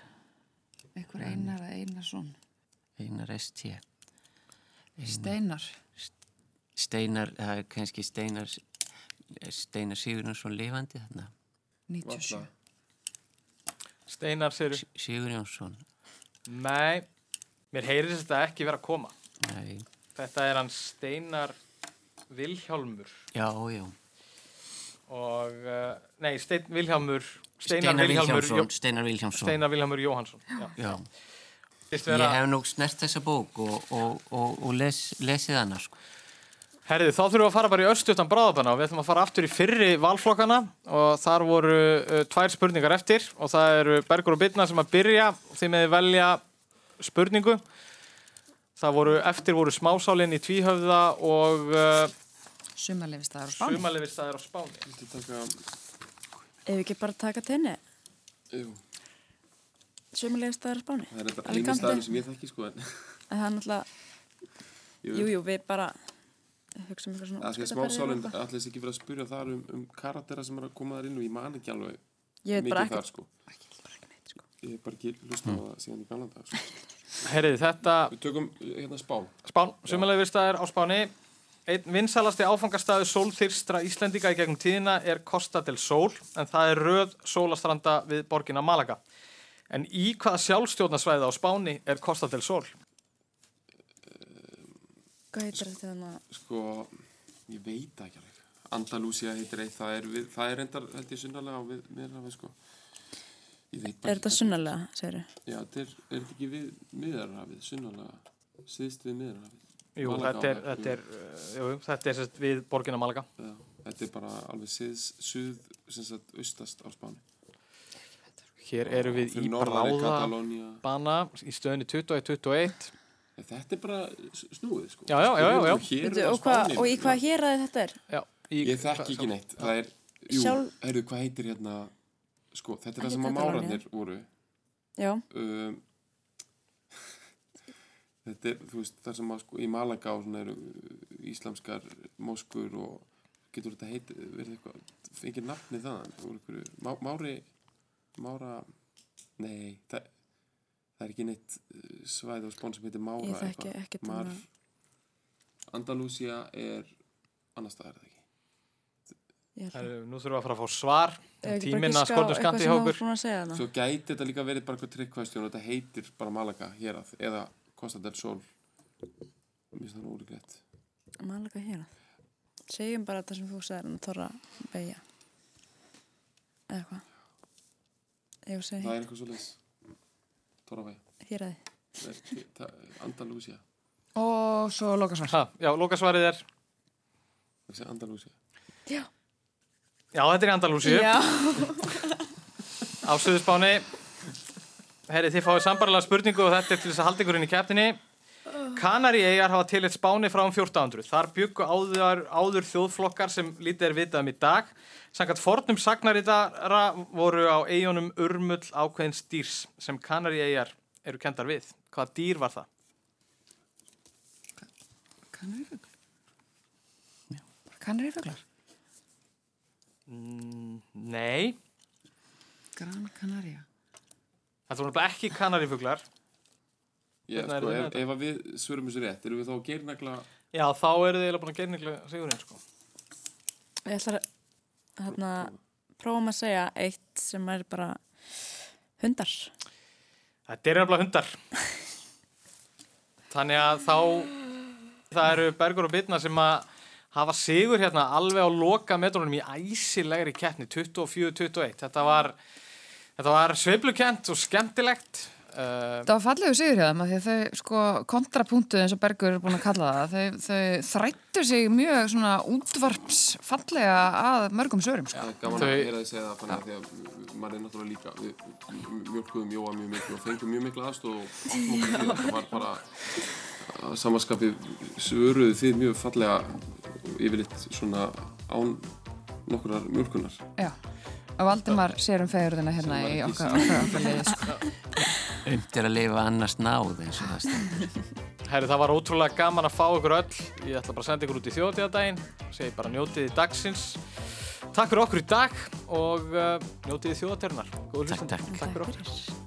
Einhver einar eða Einarsson? Einar ST. Steinar. Steinar, það er kannski Steinar, Steinar Sigurjónsson lifandi þarna. 97. Steinar sér... Nei, mér heyrðist þetta ekki vera að koma. Nei. Þetta er hann Steinar Vilhjálmur. Já, já. Og, uh, nei, Stein Vilhjálmur... Steinar Vilhjálmur Vilhjálmsson, Jó- Steinar Vilhjálmsson. Steinar Vilhjálmur Jóhansson. Já. Já. Ég hef nú snert þessa bók og, og, og, og les, lesið hana sko. Herði, þá þurfum við að fara bara í örstutan bráðabana og við ætlum að fara aftur í fyrri valflokkana og þar voru uh, tvær spurningar eftir og það eru Bergur og Birna sem að byrja þið meði velja spurningu. Það voru, eftir voru smásálinn í tvíhöfða og uh, Sumarleifistæðar á Spáni. sumalifistæðir á Spáni. Viltu taka... Ef við ekki bara taka tenni, Jú, sömulega staðar á Spáni. það er þetta einu staðum sem ég þekki sko en... En það er náttúrulega, Jú. jú, jú, við bara hugsa um eitthvað svona Það sé og smásálinn, eitthvað. allir þess ekki verið að spyrja þar um, um karaktera sem er að koma þar inn og ég man ekki alveg Ég veit bara mikið ekkert- þar sko. Ég hef bara ekki hlusta á það síðan í gamla dag sko. Herði, þetta... Við tökum hérna spán. Spán, sumalifistæðir á Spáni. Einn vinsalasti áfangastæðu sólþyrstra Íslendinga í gegnum tíðina er Costa del Sol en það er röð sólastranda við borgina Malaga. En í hvaða sjálfstjórnarsvæði á Spáni er Costa del Sol? Hvað heitir þetta þannig? Sko, ég veit ekki alveg. Andalusia heitir eitt, það er, við, það er endar held ég sunnalega og við erum að við sko Er þetta sunnalega, segir þau? Já, þetta er, er þetta ekki við miðarrafið, sunnalega. Síðst við miðarrafið Jú, Malaga, þetta er, þetta er, jú, þetta er sagt, við borginna Malaga Já, Þetta er bara alveg síðs, suð, sem sagt, austast á Spáni. Hér eru við í Bráða Bana í stöðinni 2021 en þetta er bara snúið sko. já, já, já, Spyrir, og, hvað, og í sko. hvað hér að þetta er? Í, ég þekk ekki neitt. Það er, jú, Sjálf... heyrðu, hvað heitir hérna sko, þetta er það sem að máranir voru. Já. Um, þetta er, þú veist, þar sem að sko í Malaga og svona eru uh, íslamskar móskur og getur þetta heit verið eitthvað, enginn nafni þann Má, Mári Mára, nei það það er ekki neitt uh, svæð á spón sem heitir Mára Ég þekki ekkert um Mar, það. Andalúsia er annar staðar, er það ekki? Að- Herru, nú þurfum við að fara að fá svar. Ef ekki bara Tíminn að giska á skortum að segja þarna. Svo gæti þetta líka verið bara eitthvað tryggkvæðstjón og þetta heitir bara Malaga hérað eða Costa del Sol Mér finnst það ólíklegt Malaga hérað. Segjum bara þetta sem þú segir en þorra beigja. Eða hvað? Ég Það er eitthvað svo leys Torravega héraði. Andalúsia Og svo lokasvar. Ha, já, lokasvarið er... Andalúsia Já. Já, þetta er. Já. Á Suðurspáni. Herri, þið fáið sambarlega spurningu og þetta er til þess að halda ykkur inn í keppninni. Kanaríeyjar hafa til eitt Spáni frá um 1400. Þar byggu áður, áður þjóðflokkar sem lítið er vitað um í dag. Sangat fornum sagnaritara voru á eigunum urmull ákveðins dýrs sem Kanaríeyjar eru kendar við. Hvaða dýr var það? Kanarifugl? Kanarifuglar? Mm, nei, Gran Canaria. þetta voru ekki Kanarífuglar. Ég, Hvernig er sko, með ef, ef að við svörum þessu rétt erum við þá að geirnagla Já, þá eru þið eiginlega búin að gera nefnilega sigurinn, sko. Ég ætla að hérna, prófum að segja eitt sem er bara hundar. Þetta eru nefnilega hundar. Þannig að þá, það eru Bergur og Bitna sem að hafa sigur hérna alveg á loka metrunum í æsilegri keppni, 24-21. Þetta var, þetta var sveiflukent og skemmtilegt. Uh, Það var fallegu sigur hjá þeim að því að þau sko kontrapunktu eins og Bergur er búin að kalla það þau, þau þrættu sig mjög svona útvarps fallega að mörgum sögurum sko. Það er gaman að heyra þið segja það fannig að því að maður er náttúrulega líka við mjölkuðum Jóa mjög miklu og fengum mjög miklu aðstof og því það var bara að samanskapi svöruðu þið mjög fallega yfirleitt svona án nokkurar mjölkunar Já, og Valdimar sér um fegurðina hérna í okkar, leiði sko. Umt er að lifa annars náð eins og það stendur. Herri, það var ótrúlega gaman að fá ykkur öll. Ég ætla bara að senda ykkur út í þjóðtíðadaginn. Segji bara njótiði dagsins. Takk fyrir okkur í dag og uh, njótiði þjóðatörunar. Góður Takk, takk. Takk fyrir okkur.